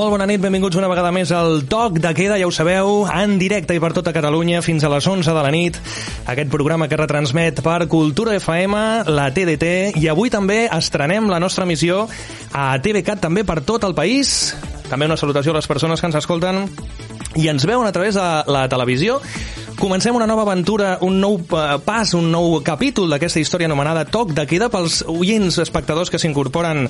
Molt bona nit, benvinguts una vegada més al Toc de Queda, ja ho sabeu, en directe i per tota Catalunya fins a les 11 de la nit. Aquest programa que retransmet per Cultura FM, la TDT, i avui també estrenem la nostra missió a TVCAT també per tot el país. També una salutació a les persones que ens escolten i ens veuen a través de la televisió Comencem una nova aventura, un nou eh, pas, un nou capítol d'aquesta història anomenada Toc de Queda pels oients espectadors que s'incorporen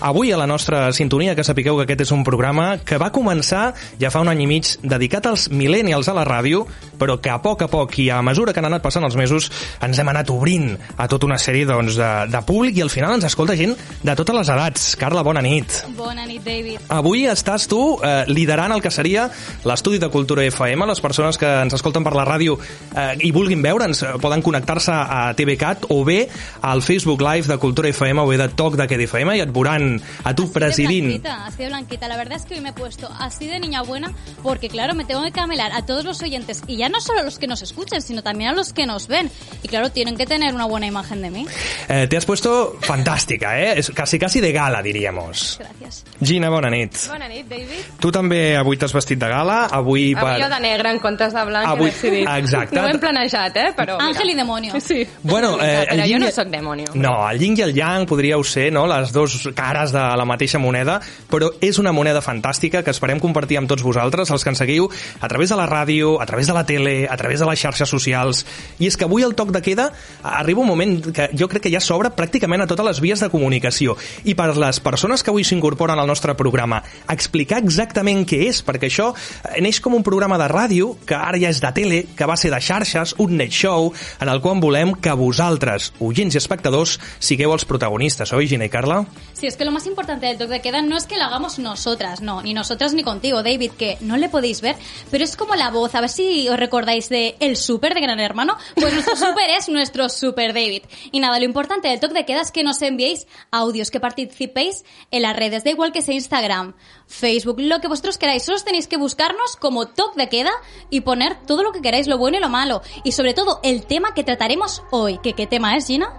avui a la nostra sintonia, que sapigueu que aquest és un programa que va començar ja fa un any i mig dedicat als millennials a la ràdio, però que a poc a poc i a mesura que han anat passant els mesos ens hem anat obrint a tota una sèrie doncs, de, de públic i al final ens escolta gent de totes les edats. Carla, bona nit. Bona nit, David. Avui estàs tu eh, liderant el que seria l'estudi de Cultura FM, les persones que ens escolten per la ràdio ràdio eh, i vulguin veure'ns, eh, poden connectar-se a TVCAT o bé al Facebook Live de Cultura FM o bé de Toc de Queda FM i et veuran a tu así presidint. De blanquita, así de blanquita. La verdad es que hoy me he puesto así de niña buena porque, claro, me tengo que camelar a todos los oyentes y ya no solo a los que nos escuchen, sino también a los que nos ven. Y claro, tienen que tener una buena imagen de mí. Eh, te has puesto fantàstica, eh? És casi, casi de gala, diríamos. Gracias. Gina, bona nit. Bona nit, David. Tu també avui t'has vestit de gala, avui... Avui jo de negre en comptes de blanc Avui- he decidit. Exacte. No ho hem planejat, eh? Però, mira. Ángel y demonio. Sí. Bueno, eh, Però el jo yin no i- sóc demonio. No, el yin i el yang podríeu ser no, les dues cares de la mateixa moneda, però és una moneda fantàstica que esperem compartir amb tots vosaltres, els que ens seguiu a través de la ràdio, a través de la tele, a través de les xarxes socials. I és que avui el toc de queda arriba un moment que jo crec que ja s'obre pràcticament a totes les vies de comunicació. I per les persones que avui s'incorporen al nostre programa, explicar exactament què és, perquè això eh, neix com un programa de ràdio, que ara ja és de tele, que va ser de xarxes, un net show, en el qual volem que vosaltres, oients i espectadors, sigueu els protagonistes, oi, Gina i Carla? Sí, es que lo más importante del toque de queda no es que lo hagamos nosotras, no, ni nosotras ni contigo, David, que no le podéis ver, pero es como la voz, a ver si os recordáis de El Super de Gran Hermano, pues nuestro Super es nuestro Super David. Y nada, lo importante del toque de queda es que nos enviéis audios, que participéis en las redes, da igual que sea Instagram, Facebook, lo que vosotros queráis, solo tenéis que buscarnos como toque de queda y poner todo lo que queráis, lo bueno y lo malo, y sobre todo el tema que trataremos hoy, que qué tema es, Gina?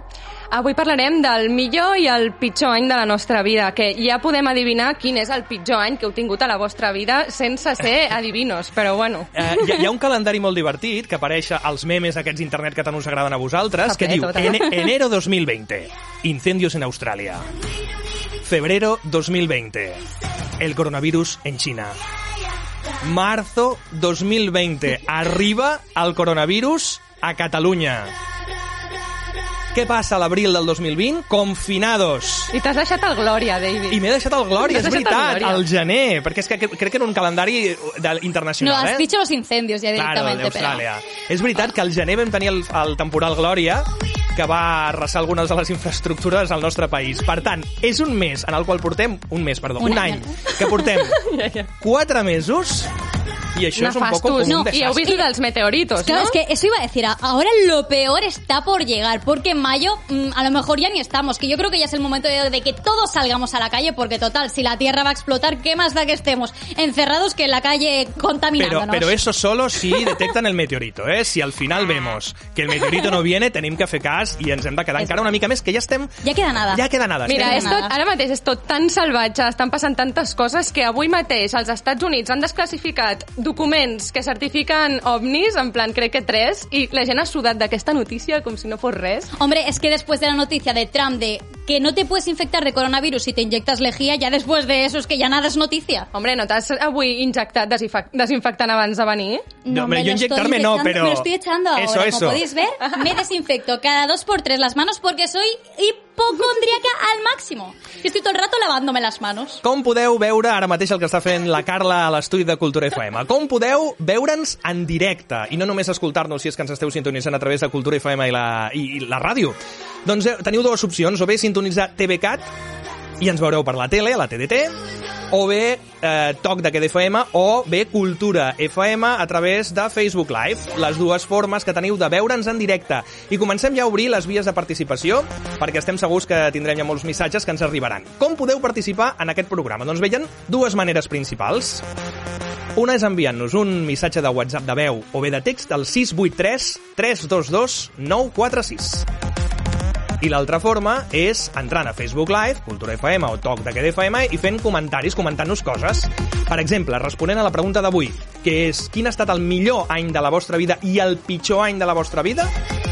Avui parlarem del millor i el pitjor any de la nostra vida, que ja podem adivinar quin és el pitjor any que heu tingut a la vostra vida sense ser adivinos, però bueno. Eh, hi, ha- hi ha un calendari molt divertit que apareix als memes aquests internet que tant us agraden a vosaltres, que diu tot, eh? "Ene- enero 2020, incendios en Australia. Febrero 2020, el coronavirus en China. Marzo 2020, arriba el coronavirus a Catalunya. Què passa a l'abril del 2020? Confinados. I t'has deixat el Glòria, David. I m'he deixat el Glòria, és el veritat, Glòria. al gener, perquè és que crec que era un calendari No, internacional, has eh? dicho los incendios ya Claro, directamente, pero... d'Austràlia. És veritat que al gener vam tenir el, el temporal Glòria, que va arrasar algunes de les infraestructures al nostre país. Per tant, és un mes en el qual portem... Un mes, perdó, un, Un any, any. que portem quatre mesos i això és un poc com Nefastos. un No, I heu desastre. vist lo dels meteoritos, Claro, no? es que eso iba a decir, ahora lo peor está por llegar, porque en mayo mm, a lo mejor ya ni estamos, que yo creo que ya es el momento de, de que todos salgamos a la calle, porque total, si la Tierra va a explotar, ¿qué más da que estemos encerrados que en la calle Pero, contaminándonos? pero eso solo si detecten el meteorito, eh? Si al final vemos que el meteorito no viene, tenim que fer cas i ens hem de quedar És encara una mica més, que ja estem... Ya queda nada. Ja queda nada. Mira, estem... és tot, ara mateix és tot tan salvatge, estan passant tantes coses que avui mateix els Estats Units han desclassificat documents que certifiquen ovnis, en plan crec que tres, i la gent ha sudat d'aquesta notícia com si no fos res. Hombre, es que después de la noticia de Trump de que no te puedes infectar de coronavirus si te inyectas lejía, ya después de eso es que ya nada es noticia. Hombre, no t'has avui injectat desinfec desinfectant abans de venir? No, hombre, yo inyectarme no, pero- Me lo estoy echando ahora. Eso, eso. Como podéis ver, me desinfecto cada dos por tres las manos porque soy hipocondríaca al máximo. Y estoy todo el rato lavándome las manos. Com podeu veure ara mateix el que està fent la Carla a l'estudi de Cultura FM? Com podeu veure'ns en directe i no només escoltar-nos si és que ens esteu sintonitzant a través de Cultura FM i la, i, i la ràdio? Doncs eh, teniu dues opcions, o bé sintonitzar TVCAT i ens veureu per la tele, a la TDT, o bé eh, Toc de FM o bé Cultura FM a través de Facebook Live. Les dues formes que teniu de veure'ns en directe. I comencem ja a obrir les vies de participació perquè estem segurs que tindrem ja molts missatges que ens arribaran. Com podeu participar en aquest programa? Doncs veien dues maneres principals. Una és enviant-nos un missatge de WhatsApp de veu o bé de text al 683 322 946. I l'altra forma és entrant a Facebook Live, Cultura FM o Toc de FM i fent comentaris, comentant-nos coses. Per exemple, responent a la pregunta d'avui, que és quin ha estat el millor any de la vostra vida i el pitjor any de la vostra vida?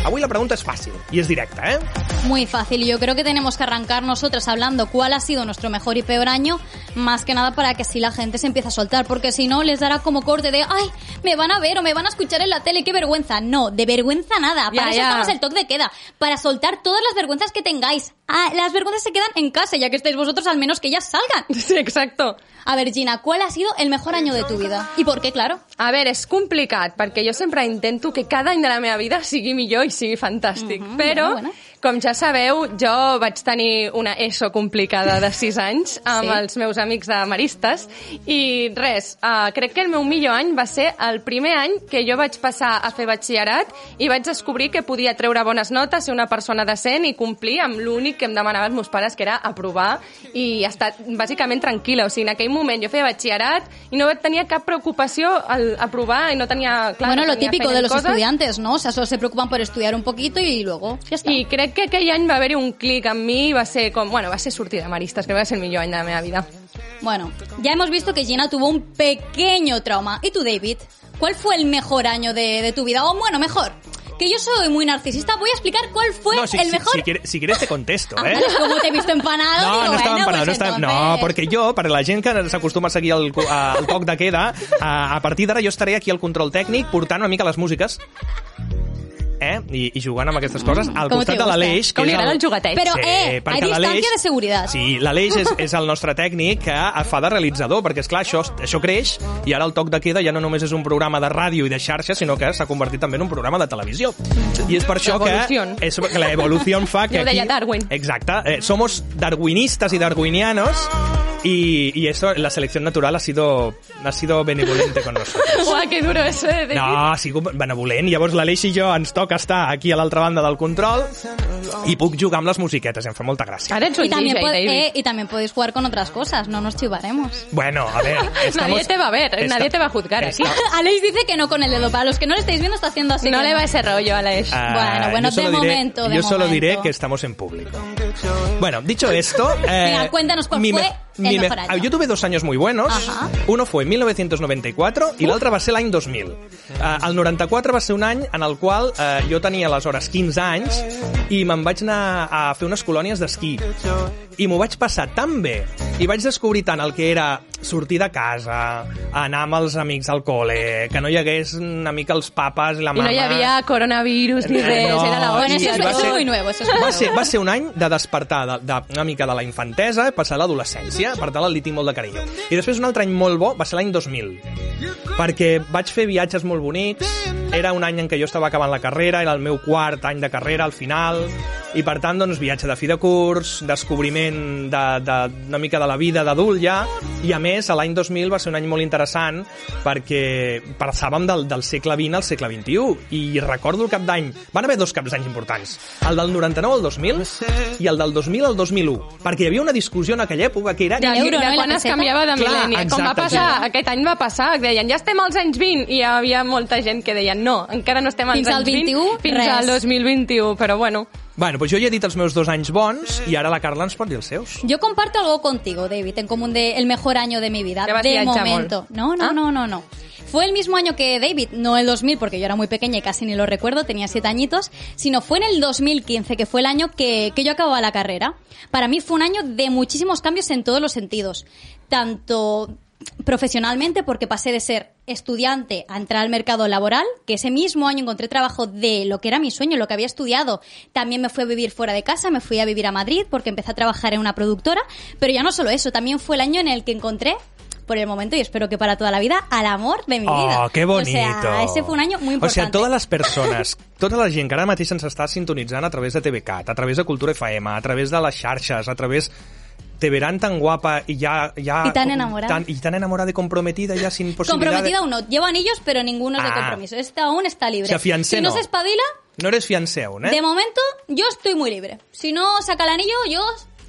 Avui la pregunta és fàcil i és directa, ¿eh? Muy fácil. Yo creo que tenemos que arrancar nosotras hablando cuál ha sido nuestro mejor y peor año, más que nada para que así la gente se empiece a soltar, porque si no les dará como corte de, ay, me van a ver o me van a escuchar en la tele, qué vergüenza. No, de vergüenza nada. Para Ya, eso ya. estamos el toque de queda, para soltar todas las vergüenzas que tengáis. Ah, las vergüenzas se quedan en casa, ya que estáis vosotros, al menos que ellas salgan. Sí, exacto. A ver, Gina, ¿cuál ha sido el mejor año de tu vida? ¿Y por qué, claro? A veure, és complicat, perquè jo sempre intento que cada any de la meva vida sigui millor i sigui fantàstic. Mhm, Però, bueno, bueno. Com ja sabeu, jo vaig tenir una ESO complicada de 6 anys amb Sí. els meus amics de maristes i res, uh, crec que el meu millor any va ser el primer any que jo vaig passar a fer batxillerat i vaig descobrir que podia treure bones notes, ser una persona decent i complir amb l'únic que em demanaven els meus pares, que era aprovar i estar bàsicament tranquil·la. O sigui, en aquell moment jo feia batxillerat i no tenia cap preocupació al aprovar i no tenia... Clar, bueno, no lo tenia típico feina de los coses. estudiantes, ¿no? O sea, solo se preocupan por estudiar un poquito y luego ya está. I crec que aquell any va haver-hi un clic amb mi i va ser com... Bueno, va ser sortir de maristes, que va ser el millor any de la meva vida. Bueno, ya hemos visto que Gina tuvo un pequeño trauma. ¿Y tú, David? ¿Cuál fue el mejor año de, de tu vida? O bueno, mejor, que yo soy muy narcisista, voy a explicar cuál fue No, si, el si- mejor... si, quieres, si quieres te contesto, Ah, ¿eh? como te he visto empanado, No, digo, no estava bueno, empanat, pues no estava... No, perquè jo, per la gent que s'acostuma a seguir el, el toc de queda, a, a partir d'ara jo estaré aquí al control tècnic portant una mica les músiques eh? I, i jugant amb aquestes coses al com costat de l'Aleix. Com li agrada el juguetet. Però, eh, perquè hay l'Aleix- distancia de seguridad. Sí, l'Aleix és, és el nostre tècnic que fa de realitzador, perquè, és clar això, això creix i ara el toc de queda ja no només és un programa de ràdio i de xarxa, sinó que s'ha convertit també en un programa de televisió. I és per això que... És, que la evolució fa que Ja ho deia aquí... Darwin. Exacte. Eh, somos darwinistas y darwinianos y, y eso, la selección natural ha sido, ha sido benevolente con nosotros. Uah, que duro eso, eh, David. No, ha sigut benevolent. Llavors l'Aleix i jo ens toca estar aquí a l'altra banda del control i puc jugar amb les musiquetes, em fa molta gràcia. Ara ets un Y también, DJ, pod- David. eh, y también podéis jugar con otras cosas, no nos chivaremos. Bueno, a ver... Nadie te va a ver, nadie te va a juzgar aquí. Aleix dice que no con el dedo. Para los que no lo estáis viendo, está haciendo así. no que le va ese rollo a Aleix. Ah, Bueno, bueno, yo solo de diré- momento, de yo solo momento. diré que estamos en público. Bueno, dicho esto... eh, Venga, cuéntanos cuál mi fue me- el mi me- mejor año. Yo tuve dos años muy buenos. Ajá. Uno fue en 1994 i l'altre va ser l'any 2000. Uh, el 94 va ser un any en el qual uh, jo tenia aleshores 15 anys i me'n vaig anar a fer unes colònies d'esquí. I m'ho vaig passar tan bé i vaig descobrir tant el que era sortir de casa, anar amb els amics al cole, que no hi hagués una mica els papes i la I mama... no hi havia coronavirus ni res, no, era la i va eso es ser- muy nuevo. Eso es muy va ser, va ser un any de despertar de, de, una mica de la infantesa, passar a l'adolescència, per tant li tinc molt de carinyo. I després un altre any molt bo va ser l'any 2000, perquè vaig fer viatges molt bonics, era un any en què jo estava acabant la carrera, era el meu quart any de carrera al final, i per tant, doncs, viatge de fi de curs, descobriment de, de, una mica de la vida d'adult ja, i a més, l'any 2000 va ser un any molt interessant perquè passàvem del, del segle XX al segle XXI, i recordo el cap d'any, van haver dos caps d'any importants, el del 99 al 2000 i el del 2000 al 2001, perquè hi havia una discussió en aquella època que era... De l'euro, de quan es peseta? canviava de Clar, mil·lenni. Com va passar, exacte. aquest any va passar, que deien, ja estem als anys 20, i hi havia molta gent que deien, no, encara no estem als Fins al anys 20, 21, fins res. al 2021, però bueno. Bueno, doncs jo ja he dit els meus dos anys bons i ara la Carla ens pot dir els seus. Yo comparto algo contigo, David, en común de el mejor año de mi vida. Vas de momento. No, no, Ah. no, no, no. Fue el mismo año que David, no el 2000, porque yo era muy pequeña y casi ni lo recuerdo, tenía siete añitos, sino fue en el 2015, que fue el año que, que yo acababa la carrera. Para mí fue un año de muchísimos cambios en todos los sentidos. Tanto profesionalmente, porque pasé de ser estudiante a entrar al mercado laboral, que ese mismo año encontré trabajo de lo que era mi sueño, lo que había estudiado. También me fui a vivir fuera de casa, me fui a vivir a Madrid porque empecé a trabajar en una productora, pero ya no solo eso, también fue el año en el que encontré por el momento y espero que para toda la vida al amor de mi vida. Oh, que bonito. O sea, ese fue un año muy O importante. sigui, totes les persones, tota la gent que ara mateix ens està sintonitzant a través de TVCAT, a través de Cultura FM, a través de les xarxes, a través te verán tan guapa y ya... ya Y tan enamorada. Tan, y tan enamorada y comprometida ya sin posibilidad Comprometida de... aún no. Llevo anillos, pero ninguno es de Ah. compromiso. Este aún está libre. O sea, fiancé si no, no. se espabila, No eres fiancé aún, eh? de momento yo estoy muy libre. Si no saca el anillo, yo...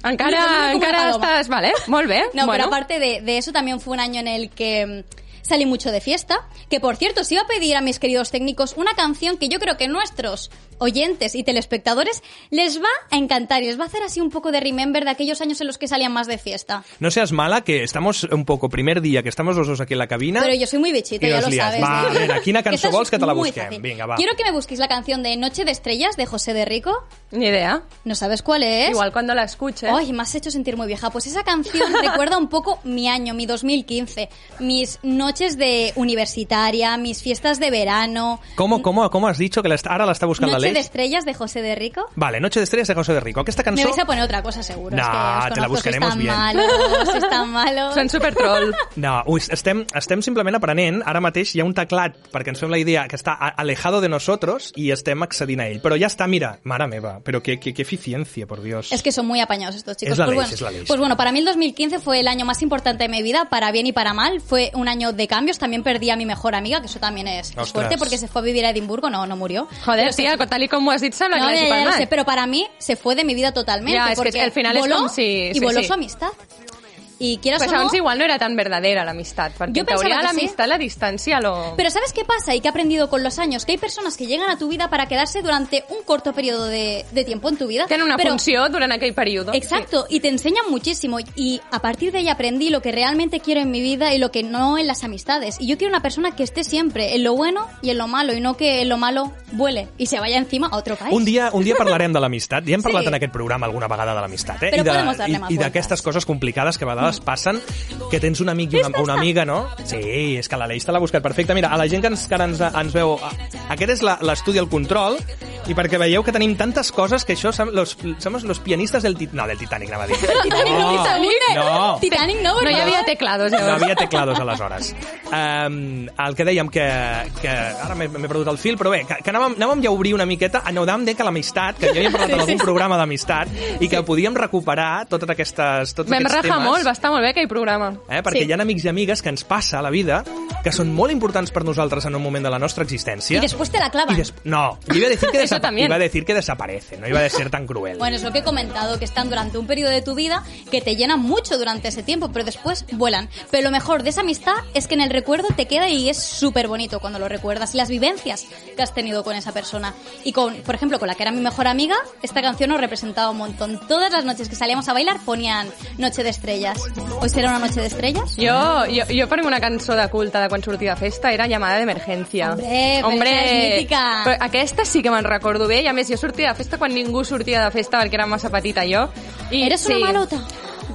Encara, encara estàs... Vale, molt bé. No, bueno. pero aparte de, de eso también fue un año en el que mm, salí mucho de fiesta. Que por cierto, os iba a pedir a mis queridos técnicos una canción que yo creo que nuestros oyentes y telespectadores les va a encantar y les va a hacer así un poco de remember de aquellos años en los que salían más de fiesta. No seas mala, que estamos un poco primer día, que estamos los dos aquí en la cabina. Pero yo soy muy bichito, I ya lo sabes. Va, a veure, quina cançó Esta es vols que te la busquem? Vinga, va. Quiero que me busquéis la canción de Noche de Estrellas de José de Rico. Ni idea. ¿No sabes cuál es? Igual cuando la escuche. Ay, me has hecho sentir muy vieja. Pues esa canción recuerda un poco mi año, mi 2015. Mis noches de universitaria, mis fiestas de verano. ¿Cómo, cómo, cómo has dicho que la está- buscant la Noche de? Estrellas de José de Rico. Vale, Noche de Estrellas de José de Rico. Aquesta Me cançó... vais a poner otra cosa seguro. No, es que te la buscaremos tan bien. malos, tan malos. Són super troll. No, ui, estem, estem simplement aprenent. Ara mateix hi ha un teclat, perquè ens fem la idea, que està alejado de nosotros i estem accedint a ell. Però ja està, mira, mare meva, però que, que, que eficiencia, por Dios. Es que son muy apañados estos chicos. Es la pues, ley, bueno, es la ley. pues bueno, para mí el 2015 fue el año más importante de mi vida, para bien y para mal. Fue un año de cambios. También perdí a mi mejor amiga, que eso también es, Ostras. fuerte porque se fue a vivir a Edimburgo, no, no murió. Joder, se- tia, tal i com ho has dit, sembla No, que ya, l'hagi ya lo sé, pero para mí se fue de mi vida totalmente. Ya, es que porque al final es voló como si- Y sí, voló sí. su amistad. Y quieras Pues o no... igual no era tan verdadera l'amistat, perquè Jo en pensava que sí. l'amistat, la distància, lo... Pero ¿sabes qué pasa? Y que he aprendido con los años, que hay personas que llegan a tu vida para quedarse durante un corto periodo de, de tiempo en tu vida. Tenen una pero- funció durant aquell període. Exacto, y te enseñan muchísimo. Y a partir de ahí aprendí lo que realmente quiero en mi vida y lo que no en las amistades. Y yo quiero una persona que esté siempre en lo bueno y en lo malo, y no que en lo malo vuele y se vaya encima a otro país. Un dia, un dia parlarem de l'amistat. Ja hem Sí. parlat en aquest programa alguna vegada de l'amistat. Eh? Però I de- podemos darle i- más I d'aquestes coses complicades que a vegades passen, que tens un amic i una, una amiga, no? Sí, és que la Leix te l'ha buscat perfecte. Mira, a la gent que ens, que ara ens, ens veu... Aquest és la- l'estudi al control, i perquè veieu que tenim tantes coses que això som los, som los pianistes del... Tit- No, del Titanic, anava a dir. Titanic, no, Titanic. No. Titanic no, por No hi havia teclados, No llavors. havia teclados aleshores. Um, el que dèiem que... que ara m'he perdut el fil, però bé, que, que anàvem, anàvem ja a obrir una miqueta, anàvem de que l'amistat, que ja havíem parlat en algun programa d'amistat, i que podíem recuperar totes aquestes, tots Vam aquests rajar temes. molt, estar molt bé aquell programa. Eh? Perquè Sí. hi ha amics i amigues que ens passa a la vida que són molt importants per nosaltres en un moment de la nostra existència. Y después te la clavan. Y des- No, iba a, decir que iba a decir que desaparece, no iba a ser tan cruel. Bueno, es lo que he comentado, que están durante un periodo de tu vida que te llenan mucho durante ese tiempo, pero después vuelan. Pero lo mejor de esa amistad es que en el recuerdo te queda y es súper bonito cuando lo recuerdas y las vivencias que has tenido con esa persona. Y con, por ejemplo, con la que era mi mejor amiga, esta canción nos representaba un montón. Todas las noches que salíamos a bailar ponían Noche de Estrellas. ¿Hoy será una noche de estrellas? Jo, jo per mi una cançó de culte de quan sortia de festa era Llamada d'emergència. Hombre, esa és mítica. Però aquesta sí que me'n recordo bé, i a més jo sortia de festa quan ningú sortia de festa perquè era massa petita jo. I, Eres sí, una malota.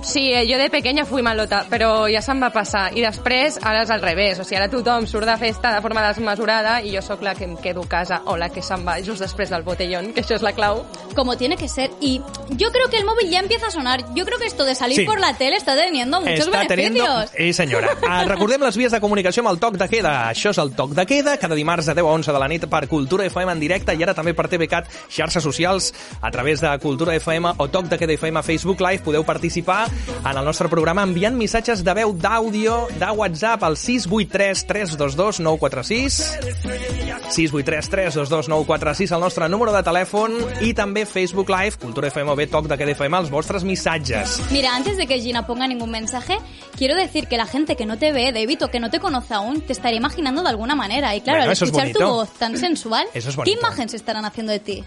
Sí, eh, jo de pequeña fui malota, però ja se'm va passar. I després, ara és al revés. O sigui, ara tothom surt de festa de forma desmesurada i jo sóc la que em quedo a casa o la que se'n va just després del botellón, que això és la clau. Como tiene que ser. Y yo creo que el móvil ya empieza a sonar. Yo creo que esto de salir Sí. por la tele está teniendo muchos Està beneficios. Sí, senyora. Uh, recordem les vies de comunicació amb el Toc de Queda. Això és el Toc de Queda, cada dimarts de 10 a 11 de la nit per Cultura FM en directe i ara també per TVCAT, xarxes socials, a través de Cultura FM o Toc de Queda FM a Facebook Live. Podeu participar en el nostre programa enviant missatges de veu d'àudio de WhatsApp al 683 322 946 683 322 946 el nostre número de telèfon i també Facebook Live, Cultura FM o bé Toc de FM, els vostres missatges. Mira, antes de que Gina ponga ningún mensaje, quiero decir que la gente que no te ve, David, o que no te conoce aún, te estaría imaginando de alguna manera. Y claro, Bueno, al eso es escuchar tu voz tan sensual, es ¿qué imagen se estarán haciendo de ti?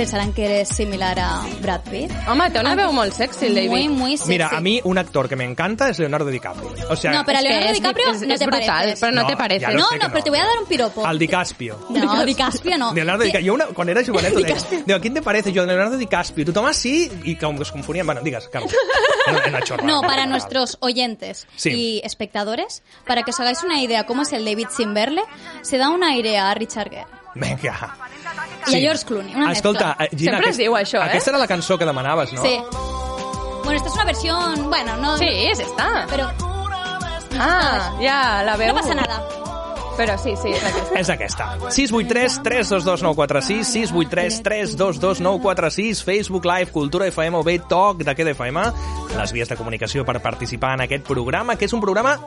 ¿Pensarán que eres similar a Brad Pitt? Home, té una veu molt sexy, el David. Muy, muy sexy. Mira, a mí un actor que me encanta es Leonardo DiCaprio. O sea, No, pero a que Leonardo DiCaprio és, no te brutal, pareces. però no, No, te parece. no, que no, pero te voy a dar un piropo. al DiCaspio. No, DiCaspio no. Leonardo ¿Qui- DiCaprio. Jo una, quan era DiCaprio. diu, ¿quién te parece? Jo, Leonardo DiCaprio. Tothom así i com es confonien. Bueno, digues, cap. Era una chorrada. No, para nuestros oyentes Sí. y espectadores, para que os hagáis una idea cómo es el David sin verle, se da una idea a Richard Gere. Vinga. I a George Clooney, una Escolta, mezcla. eh, Gina, Sempre es diu això, eh? Aquesta era la cançó que demanaves, no? Sí. Bueno, esta es una versión, bueno, no... Sí, és esta. Pero Ah, ja, la veu. no pasa nada. Però sí, sí, és aquesta. És aquesta. 683 322 946 683 322 946 Facebook Live, Cultura FM o bé Toc de FM les vies de comunicació per participar en aquest programa, que és un programa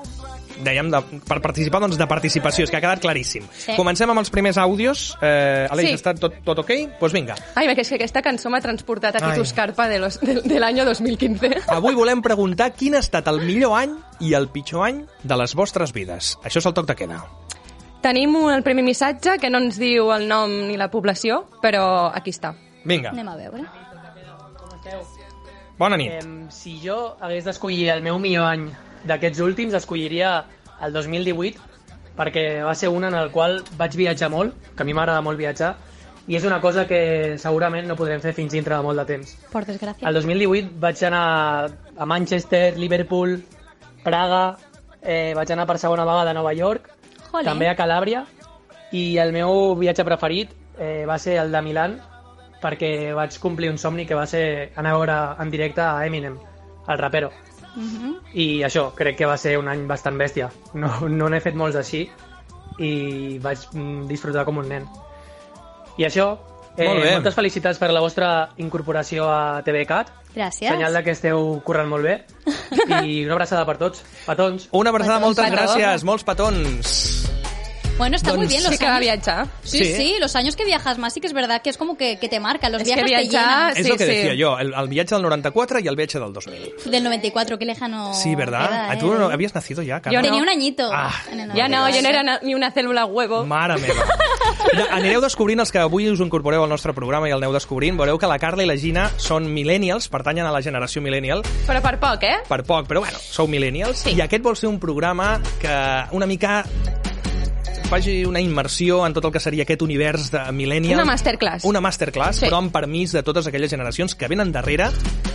dèiem, de, per participar doncs, de participació, és que ha quedat claríssim. Sí. Comencem amb els primers àudios. Eh, Aleix, Sí. està tot, tot ok? Doncs pues vinga. Ai, és que aquesta cançó m'ha transportat a. Titus Carpa de, los, de, de l'any 2015. Avui volem preguntar quin ha estat el millor any i el pitjor any de les vostres vides. Això és el toc de queda. Tenim un- el primer missatge que no ens diu el nom ni la població, però aquí està. Vinga, Anem a veure. bona nit. Em, si jo hagués d'escollir el meu millor any d'aquests últims, escolliria el 2018, perquè va ser un en el qual vaig viatjar molt, que a mi m'agrada molt viatjar, i és una cosa que segurament no podrem fer fins dintre de molt de temps. Por desgràcia. El 2018 vaig anar a Manchester, Liverpool, Praga, eh, vaig anar per segona vegada a Nova York, Jolín. també a Calàbria, i el meu viatge preferit eh, va ser el de Milan, perquè vaig complir un somni que va ser anar a veure en directe a Eminem, el rapero. Mhm. I això, crec que va ser un any bastant bèstia. No no n'he fet molts així i vaig mm, disfrutar com un nen. I això, eh, Molt bé. moltes felicitats per la vostra incorporació a TVCAT. Gràcies. Senyal de que esteu currant molt bé. I una abraçada per tots. Petons. Una abraçada, Petons, moltes petons. gràcies, molts petons. Bueno, está muy bien los Sí que va a años. viatjar. Sí, Sí. sí, los años que viajas más sí que es verdad que es como que, que te marcan. Los Es que viajes te viajar- llenan. És sí, el que sí. decía jo, el, el viatge del 94 i el viatge del 2000. Del 94, qué lejano. Sí, ¿verdad? queda, Ah, ¿Tú eh. no habías nacido ya, Carla? Yo no. Tenía un añito. Ah. en el Ja no, 94. jo no era ni una cèl·lula huevo. Mare meva. Ja, anireu descobrint els que avui us incorporeu al nostre programa i el aneu descobrint. Veureu que la Carla i la Gina són millennials, pertanyen a la generació millennial, Però per poc, eh? per poc, però bueno, sou millennials. Sí. I aquest vol ser un programa que una mica faci una immersió en tot el que seria aquest univers de millennial. Una masterclass. Una masterclass, Sí. però amb permís de totes aquelles generacions que venen darrere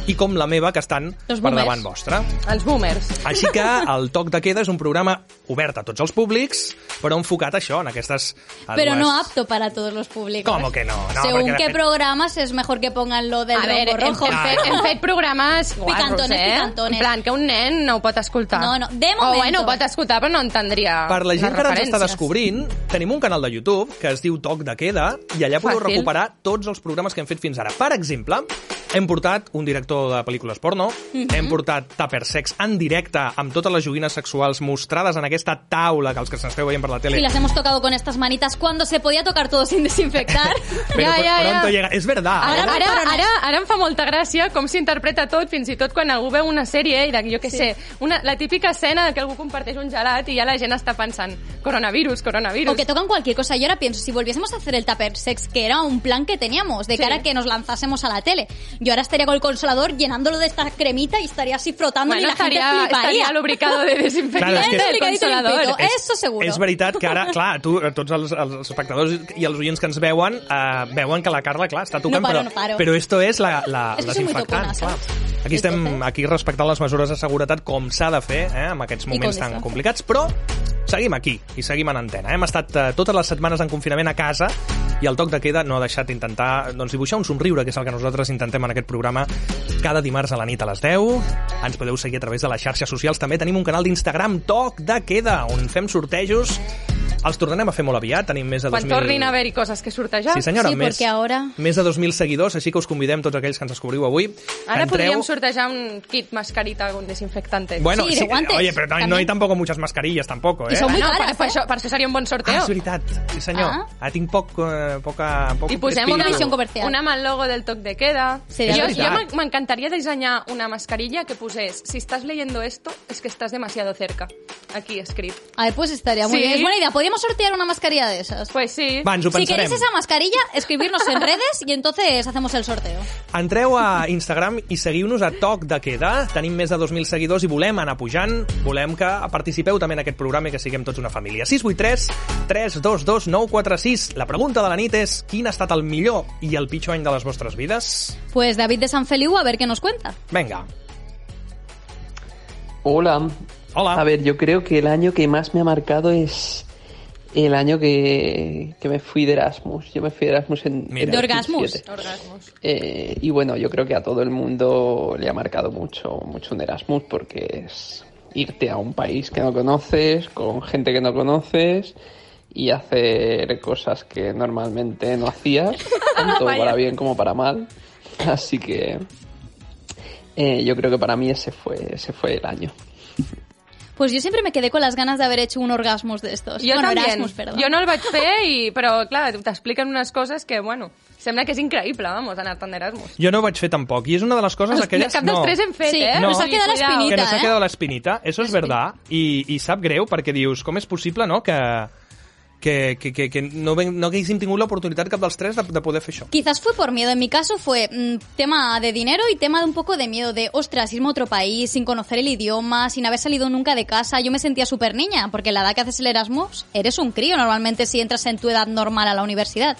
i com la meva, que estan Els per davant vostra. Els boomers. Així que el Toc de Queda és un programa obert a tots els públics, però enfocat a això, en aquestes... Pero dues- no apto para todos los públicos. ¿Cómo que no? No, Según qué fet- programas es mejor que pongan lo del a veure, rombo rojo. hem, fet, hem fet programes guarros, Picantones, eh? picantones. En plan, que un nen no ho pot escoltar. No, no, de O momento. bueno, ho pot escoltar, però no entendria Per la gent que ara ens està descobrint, tenim un canal de YouTube que es diu Toc de Queda i allà podeu Fàcil. recuperar tots els programes que hem fet fins ara. Per exemple, hem portat un director de pel·lícules porno, Mhm. hem portat Tupper Sex en directe amb totes les joguines sexuals mostrades en aquesta taula que els que s'esteu veient per la tele Y las hemos tocado con estas manitas cuando se podía tocar todo sin desinfectar. Però Ja, ja, ja. pronto llega... És verdad. Ara, Ara ara, ara, ara em fa molta gràcia com s'interpreta tot, fins i tot quan algú veu una sèrie i, de, jo què sé, una, la típica escena que algú comparteix un gelat i ja la gent està pensant coronavirus, coronavirus. O que tocan cualquier cosa. Yo ahora pienso, si volviésemos a hacer el tupper sex, que era un plan que teníamos, de Sí. cara a que nos lanzásemos a la tele, yo ahora estaría con el consolador llenándolo de esta cremita y estaría así frotando y bueno, la gente estaria, fliparía. estaria lubricado de desinfectant Claro, que- del y consolador. limpito. Eso seguro. És veritat que ara, clar, tu, tots els, els espectadors i els oients que ens veuen, eh, veuen que la Carla, clar, està tocant, No paro, però, no paro. però esto és la, la, És que desinfectant, tocona, clar. Aquí estem aquí respectant les mesures de seguretat com s'ha de fer eh, en aquests moments tan complicats, però seguim aquí i seguim en antena. Eh? Hem estat eh, totes les setmanes en confinament a casa i el toc de queda no ha deixat d'intentar doncs, dibuixar un somriure, que és el que nosaltres intentem en aquest programa cada dimarts a la nit a les 10. Ens podeu seguir a través de les xarxes socials. També tenim un canal d'Instagram, Toc de Queda, on fem sortejos. Els tornarem a fer molt aviat. Tenim més de Quan 2.000... tornin a haver-hi coses que sortejar. Sí, senyora, Sí, més, ahora- més de 2.000 seguidors, així que us convidem tots aquells que ens descobriu avui. Ara que podríem sortejar un kit mascarita con desinfectante. Bueno, Sí, sí, de guantes, oye, pero no, hay- no hay tampoco muchas mascarillas tampoco, ¿eh? Son muy Bueno, caras, per, per, eh? això, per això seria un bon Ah, sorteo. és veritat, sí senyor. Ah. Ah, tinc poc, eh, poca, poc I posem una comercial. una amb el logo del toc de queda. Sería jo jo m'en- m'encantaria dissenyar una mascarilla que posés si estás leyendo esto es que estás demasiado cerca. Aquí escrit. Ay, pues estaría muy Sí. bien. Es buena idea. Podríamos sortear una mascarilla de esas. Pues sí. Va, ens ho si pensarem. queréis esa mascarilla, escribirnos en redes y entonces hacemos el sorteo. Entreu a Instagram i seguiu-nos a Toc de Queda. Tenim més de 2.000 seguidors i volem anar pujant. Volem que participeu també en aquest programa i que siguem tots una família. 683 322 946. La pregunta de la nit és quin ha estat el millor i el pitjor any de les vostres vides? Pues David de San Feliu, a ver qué nos cuenta. Vinga. Hola. Hola. A ver, yo creo que el año que más me ha marcado es el año que, que me fui de Erasmus. Yo me fui de Erasmus en, Mira. ¿De Orgasmus? 2007. Orgasmos. Eh, y bueno, yo creo que a todo el mundo le ha marcado mucho, mucho un Erasmus porque es irte a un país que no conoces, con gente que no conoces y hacer cosas que normalmente no hacías, tanto para bien como para mal. Así que eh, yo creo que para mí ese fue, ese fue el año. Pues yo siempre me quedé con las ganas de haber hecho un orgasmus de estos. Jo bueno, també. Erasmus, perdón. Jo no el vaig fer, i, però clar, t'expliquen unes coses que, bueno, sembla que és increïble, vamos, anar-te'n d'Erasmus. Jo no ho vaig fer tampoc. I és una de les coses aquelles... Cap dels no. tres hem fet, Sí, eh? no. nos ha quedado la Cuidao. espinita. que nos ha ¿eh? quedado la espinita, eso es verdad, i, i sap greu perquè dius, com és possible, no?, que, que, que, que, no, ven- no haguéssim tingut l'oportunitat cap dels tres de, de poder fer. Quizás fue por miedo. En mi caso fue mm, tema de dinero y tema de un poco de miedo de, ostras, irme a otro país sin conocer el idioma, sin haber salido nunca de casa. Yo me sentía súper niña, porque la edad que haces el Erasmus, eres un crío normalmente si entras en tu edad normal a la universidad.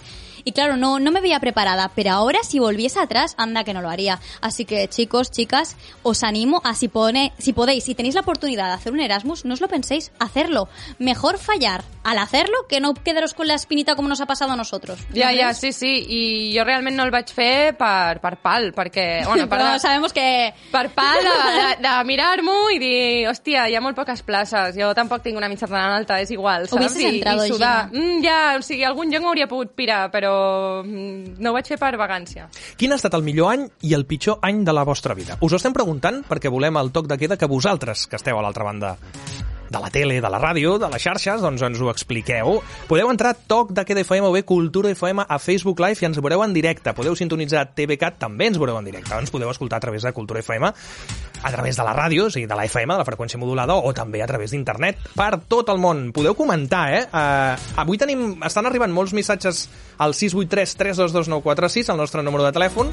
Y claro, no, no me veía preparada, pero ahora si volviese atrás, anda que no lo haría. Así que chicos, chicas, os animo a si, pone, si podéis, si tenéis la oportunidad de hacer un Erasmus, no os lo penséis, hacerlo. Mejor fallar al hacerlo que no quedaros con la espinita como nos ha pasado a nosotros. ¿No Ja, ja, sí, sí, i jo realment no el vaig fer per, per pal, perquè... Bueno, per, Però sabemos que... per pal de, de, de mirar-m'ho i dir, hòstia, hi ha molt poques places, jo tampoc tinc una mitjana tan alta, és igual, saps? Hubieses I, entrado, i sudar. Mm, ja, o sigui, algun lloc m'hauria pogut pirar, però no ho vaig fer per vagància. Quin ha estat el millor any i el pitjor any de la vostra vida? Us ho estem preguntant perquè volem el toc de queda que vosaltres, que esteu a l'altra banda de la tele, de la ràdio, de les xarxes, doncs ens ho expliqueu. Podeu entrar a Toc de Queda FM o bé Cultura FM a Facebook Live i ens veureu en directe. Podeu sintonitzar TVCAT, també ens veureu en directe. Ens podeu escoltar a través de Cultura FM, a través de la ràdio, o sigui, de la FM, de la freqüència modulada, o també a través d'internet, per tot el món. Podeu comentar, eh? Uh, avui tenim, estan arribant molts missatges al 683 322 946, el nostre número de telèfon,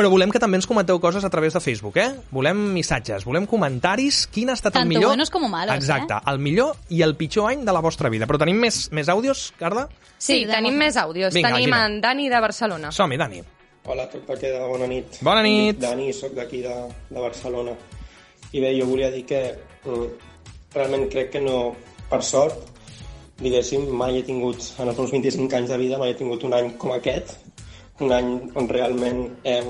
però volem que també ens comenteu coses a través de Facebook, eh? Volem missatges, volem comentaris, quin ha estat Tanto el millor... buenos como malos, Exacte, eh? el millor i el pitjor any de la vostra vida. Però tenim més, més àudios, Carla? Sí, Sí, tenim més àudios. Vinga, tenim Gina. en Dani de Barcelona. Som-hi, Dani. Hola, toc de queda, bona nit. Bona nit. Dani, sóc d'aquí de, de Barcelona. I bé, jo volia dir que mm, realment crec que no, per sort, diguéssim, mai he tingut, en els meus 25 anys de vida, mai he tingut un any com aquest, un any on realment eh,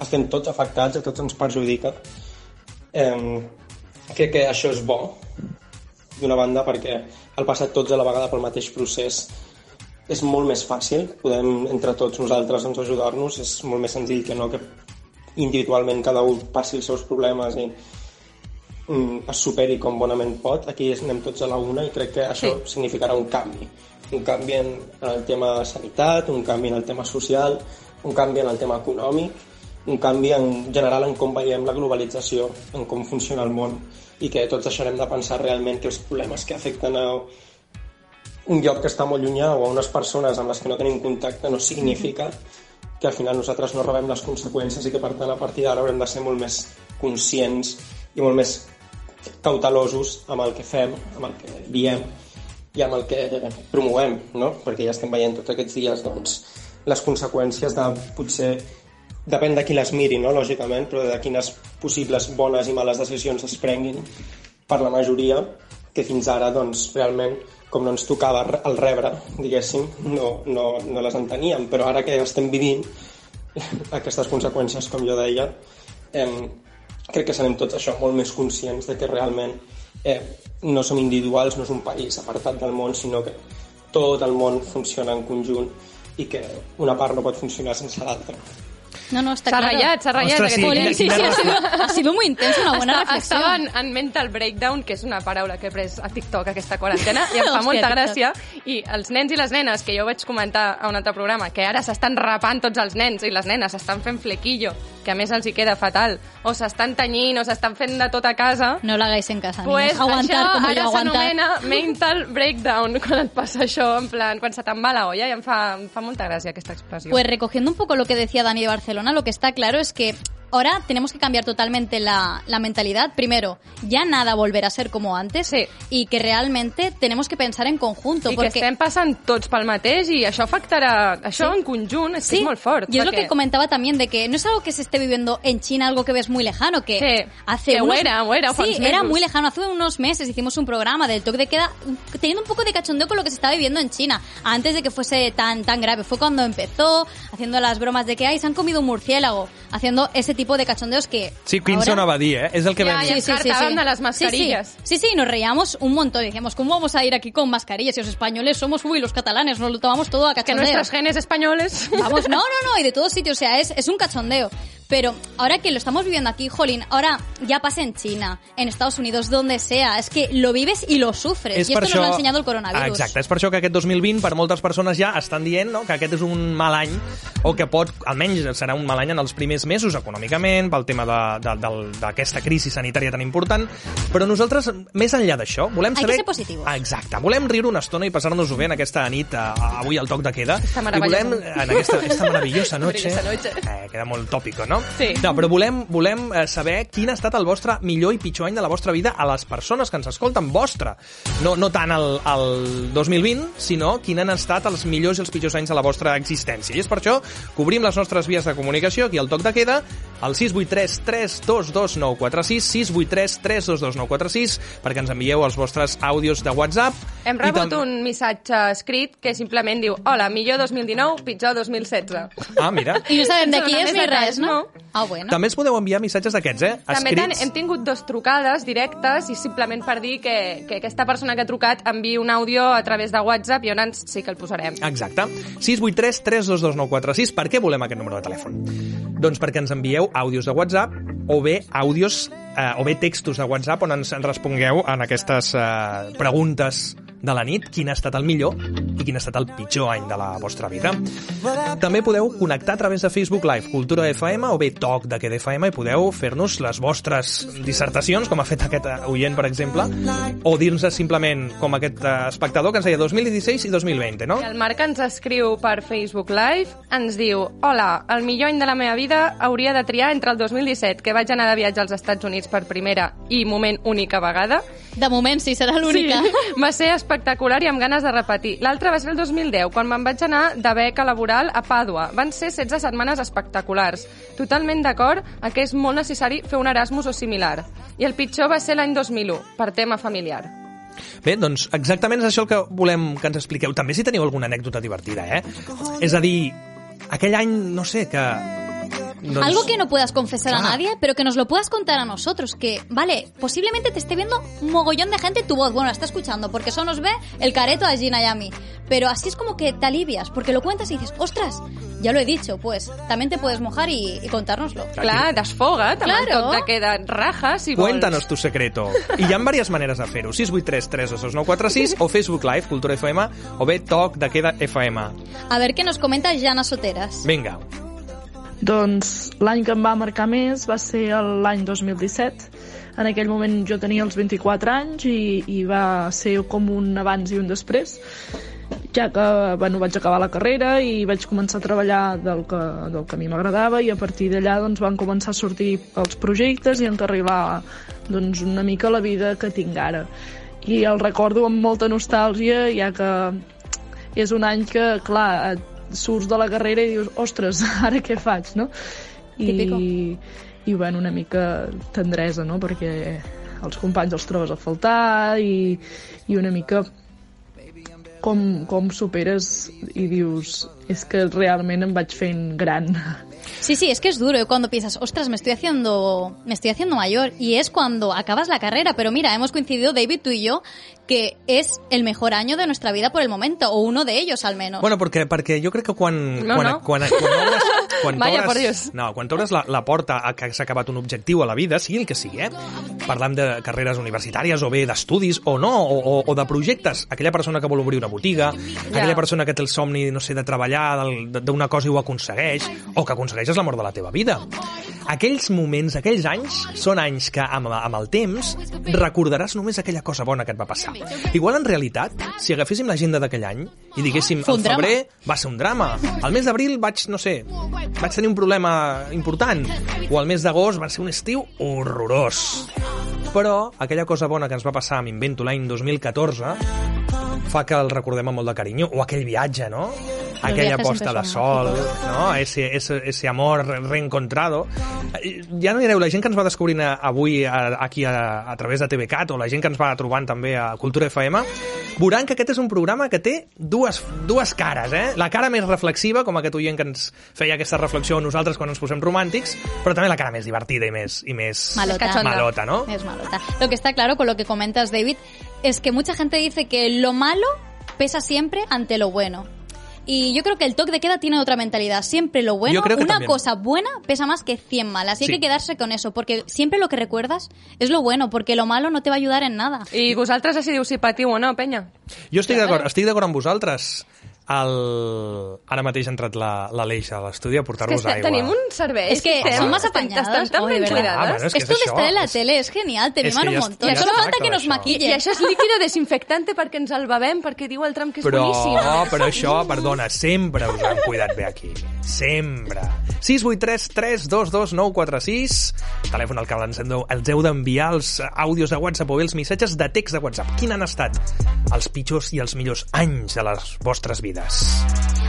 estem tots afectats, a tots ens perjudica. Eh, crec que això és bo, d'una banda, perquè al passar tots a la vegada pel mateix procés és molt més fàcil, podem entre tots nosaltres doncs, ajudar-nos, és molt més senzill que no que individualment cada un passi els seus problemes i mm, es superi com bonament pot. Aquí anem tots a la una i crec que això sí. significarà un canvi. Un canvi en, el tema sanitat, un canvi en el tema social, un canvi en el tema econòmic, un canvi en general en com veiem la globalització, en com funciona el món i que tots deixarem de pensar realment que els problemes que afecten a un lloc que està molt llunyà o a unes persones amb les que no tenim contacte no significa que al final nosaltres no rebem les conseqüències i que per tant a partir d'ara haurem de ser molt més conscients i molt més cautelosos amb el que fem, amb el que diem i amb el que promovem, no? perquè ja estem veient tots aquests dies doncs, les conseqüències de potser depèn de qui les miri, no? lògicament, però de quines possibles bones i males decisions es prenguin per la majoria, que fins ara, doncs, realment, com no ens tocava el rebre, diguéssim, no, no, no les enteníem, però ara que estem vivint aquestes conseqüències, com jo deia, eh, crec que serem tots això molt més conscients de que realment eh, no som individuals, no és un país apartat del món, sinó que tot el món funciona en conjunt i que una part no pot funcionar sense l'altra. No, no, S'ha claro. ratllat, s'ha ratllat. Ostres, sí, quina- Sí, sí, quina ha sido, sido muy intenso, una buena Està, reflexión. estava en, en mental breakdown, que és una paraula que he pres a TikTok aquesta quarantena, i em fa Hòstia, molta TikTok. gràcia. I els nens i les nenes, que jo vaig comentar a un altre programa, que ara s'estan rapant tots els nens i les nenes s'estan fent flequillo, que a més els hi queda fatal, o s'estan tenyint, o s'estan fent de tot a casa, No hagáis en casa, Pues. Aguantar això como yo ara aguantar. s'anomena mental breakdown quan et passa això, en plan, quan se te'n va la olla i em fa, em fa molta gràcia aquesta expressió. Pues recogiendo un poco lo que decía Dani de Barcelona, lo que está claro es que ahora tenemos que cambiar totalmente la, la mentalidad. Primero, ya nada volverá a ser como antes Sí. y que realmente tenemos que pensar en conjunto. I que porque estem passant tots pel mateix i això afectarà... Això Sí. en conjunt és, que Sí, és molt fort. y es lo perquè- que comentaba también de que no es algo que se esté viviendo en China, algo que ves muy lejano, que Sí, hace que unos... era, era sí, era muy lejano. Hace unos meses hicimos un programa del toque de queda teniendo un poco de cachondeo con lo que se estaba viviendo en China, antes de que fuese tan tan grave. Fue cuando empezó haciendo las bromas de que ay, se han comido un murciélago, haciendo ese tipo de cachondeos que Sí, quin ahora- sonava a dir, eh? És el que vam ja. dir. ens cartaban de las Sí, mascarillas. Sí, sí, sí, nos reíamos un montón. Decíamos, ¿cómo vamos a ir aquí con mascarillas? Si los españoles somos, uy, los catalanes, nos lo tomamos todo a Que cachondeo. nuestros genes españoles... Vamos, no, no, no, y de todos sitios, o sea, es, es un cachondeo. Pero ahora que lo estamos viviendo aquí, jolín, ahora ya pasa en China, en Estados Unidos, donde sea. Es que lo vives y lo sufres. És y per esto nos lo això- ha enseñado el coronavirus. Exacte, és per això que aquest 2020 per moltes persones ja estan dient no, que aquest és un mal any o que pot, almenys serà un mal any en els primers mesos econòmicament, pel tema de- de- del- d'aquesta crisi sanitària tan important, però nosaltres, més enllà d'això, volem Hay que saber... ser positivos. Ah, Exacte, volem riure una estona i passar-nos-ho bé en aquesta nit, a, a, avui al toc de queda. Esta I maravillosa volem, en aquesta, esta maravillosa noche, noche. Eh, queda molt tòpico, no? Sí. No, però volem, volem eh, saber quin ha estat el vostre millor i pitjor any de la vostra vida a les persones que ens escolten, vostre. No, no tant el, el 2020, sinó quin han estat els millors i els pitjors anys de la vostra existència. I és per això que obrim les nostres vies de comunicació aquí al Toc de Queda, al 683 322 946, 683 322 946, perquè ens envieu els vostres àudios de WhatsApp. Hem rebut tam- un missatge escrit que simplement diu Hola, millor 2019, pitjor 2016. Ah, mira. I no sabem de qui és ni res, no? no. Ah, bueno. També ens podeu enviar missatges d'aquests, eh? També Escrits. hem tingut dos trucades directes i simplement per dir que, que aquesta persona que ha trucat enviï un àudio a través de WhatsApp i on ens sí que el posarem. Exacte. 683 322 946. Per què volem aquest número de telèfon? Doncs perquè ens envieu àudios de WhatsApp o bé àudios eh, o bé textos de WhatsApp on ens respongueu en aquestes eh, preguntes de la nit, quin ha estat el millor i quin ha estat el pitjor any de la vostra vida. També podeu connectar a través de Facebook Live Cultura FM o bé Toc de Queda FM i podeu fer-nos les vostres dissertacions, com ha fet aquest eh, oient, per exemple, o dir-nos simplement, com aquest eh, espectador que ens deia 2016 i 2020, no? El Marc ens escriu per Facebook Live, ens diu Hola, el millor any de la meva vida hauria de triar entre el 2017, que vaig anar de viatge als Estats Units per primera i moment única vegada. De moment sí, serà l'única. Sí, va ser espectacular i amb ganes de repetir. L'altre va ser el 2010, quan me'n vaig anar de beca laboral a Pàdua. Van ser 16 setmanes espectaculars. Totalment d'acord a que és molt necessari fer un Erasmus o similar. I el pitjor va ser l'any 2001, per tema familiar. Bé, doncs exactament és això el que volem que ens expliqueu. També si teniu alguna anècdota divertida, eh? És a dir, aquell any, no sé, que... Doncs... Algo que no puedas confesar a Claro. nadie, pero que nos lo puedas contar a nosotros. Que, vale, posiblemente te esté viendo un mogollón de gente tu voz. Bueno, la está escuchando, porque eso nos ve el careto a Gina y a mí. Pero así es como que te alivias, porque lo cuentas y dices, ostras, ya lo he dicho, pues también te puedes mojar y, y contárnoslo. Clar, desfoga't, amb el Claro. toc de queda raja, si vols. Cuéntanos tu secreto. I hi ha diverses maneres de fer-ho. 683 322 946 o Facebook Live, Cultura FM, o bé Toc de Queda FM. A ver qué nos comenta Jana Soteras. Vinga. Doncs l'any que em va marcar més va ser l'any 2017. En aquell moment jo tenia els 24 anys i, i va ser com un abans i un després, ja que bueno, vaig acabar la carrera i vaig començar a treballar del que, del que a mi m'agradava i a partir d'allà doncs, van començar a sortir els projectes i encarrilar doncs, una mica la vida que tinc ara. I el recordo amb molta nostàlgia, ja que és un any que, clar, et surts de la carrera i dius, ostres, ara què faig, no? Típico. I, i bueno, una mica tendresa, no? Perquè els companys els trobes a faltar i, i una mica com, com superes i dius, és que realment em vaig fent gran. Sí, sí, es que es duro ¿eh? cuando piensas, ostras, me estoy haciendo, me estoy haciendo mayor. Y es cuando acabas la carrera. Pero mira, hemos coincidido, David, tú y yo, que es el mejor año de nuestra vida por el momento, o uno de ellos al menos. Bueno, perquè, perquè jo crec que quan... No, quan, no. quan, quan obres, quan Vaya, por Dios. No, quan t'obres la, la porta a que s'ha acabat un objectiu a la vida, sigui el que sigui, eh? Parlam de carreres universitàries o bé d'estudis o no, o, o, o de projectes. Aquella persona que vol obrir una botiga, aquella persona que té el somni, no sé, de treballar d'una cosa i ho aconsegueix, o que aconsegueixes l'amor de la teva vida. Aquells moments, aquells anys, són anys que amb, amb el temps recordaràs només aquella cosa bona que et va passar. Igual en realitat, si agaféssim l'agenda d'aquell any i diguéssim, el febrer va ser un drama. Al mes d'abril vaig, no sé, vaig tenir un problema important. O al mes d'agost va ser un estiu horrorós. Però aquella cosa bona que ens va passar, m'invento l'any 2014, fa que el recordem amb molt de carinyo. O aquell viatge, no? Aquella posta de sol, son no? Ese, ese, ese amor re- reencontrado. Eh, Ja no direu, la gent que ens va descobrint avui aquí a, a través de TVCAT o la gent que ens va trobant també a Cultura FM, veuran que aquest és un programa que té dues, dues cares, eh? La cara més reflexiva, com aquest oient que ens feia aquesta reflexió a nosaltres quan ens posem romàntics, però també la cara més divertida i més, i més Malota. Malota, no? Es malota. Lo que está claro con lo que comentas, David, es que mucha gente dice que lo malo pesa siempre ante lo bueno. Y yo creo que el toque de queda tiene otra mentalidad. Siempre lo bueno, Yo creo que una también. cosa buena pesa más que 100 malas. Y Sí. hay que quedarse con eso, porque siempre lo que recuerdas es lo bueno, porque lo malo no te va a ayudar en nada. I vosaltres decidiu si patiu o no, penya. Jo estic d'acord, estic d'acord amb vosaltres. El... Ara mateix ha entrat la- l'Aleix a l'estudi a portar-vos aigua. tenim un servei. Es que estem- son más estem- apañadas. Estan tan ben cuidades. Ah, bueno, es que Esto és de això, estar en la és- tele genial, te és miman que un montón. ja Solo està falta que nos això. maquillen. I això és líquido desinfectante perquè ens el bevem, perquè diu el tram que és Però, boníssim. però això, perdona, sempre us han cuidat bé aquí. Sempre. 683 322 946 telèfon al que ens heu, ens heu d'enviar els àudios de WhatsApp o bé els missatges de text de WhatsApp. Quin han estat els pitjors i els millors anys de les vostres vides?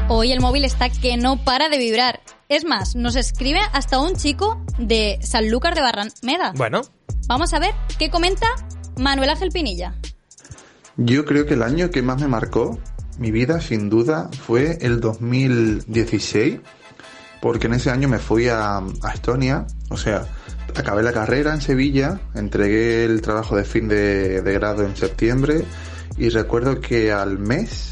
Hoy el móvil está que no para de vibrar. Es más, nos escribe hasta un chico de Sanlúcar de Barrameda. Bueno, Vamos a ver qué comenta Manuel Ángel Pinilla. Yo creo que el año que más me marcó mi vida, sin duda, fue el 2016, porque en ese año me fui a, a Estonia, o sea, acabé la carrera en Sevilla, entregué el trabajo de fin de, de grado en septiembre y recuerdo que al mes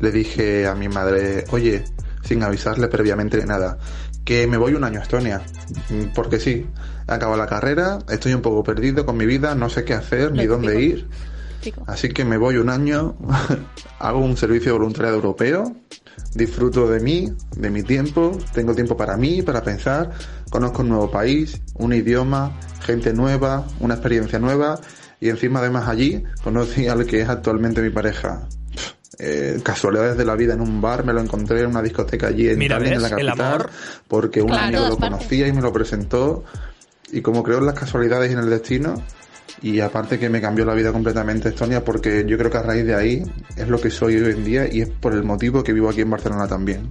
le dije a mi madre, oye, sin avisarle previamente de nada, que me voy un año a Estonia, Mm, porque sí, acabo la carrera, estoy un poco perdido con mi vida, no sé qué hacer ni dónde ir. Chico. Así que me voy un año, hago un servicio de voluntariado europeo, disfruto de mí, de mi tiempo, tengo tiempo para mí, para pensar, conozco un nuevo país, un idioma, gente nueva, una experiencia nueva y encima además allí conocí al que es actualmente mi pareja. Eh, casualidades de la vida en un bar, me lo encontré en una discoteca allí en Mira, Tallinn, en la capital, amor. porque un Claro, amigo lo partes. conocía y me lo presentó y como creo en las casualidades y en el destino y aparte que me cambió la vida completamente Estonia porque yo creo que a raíz de ahí es lo que soy hoy en día y es por el motivo que vivo aquí en Barcelona también.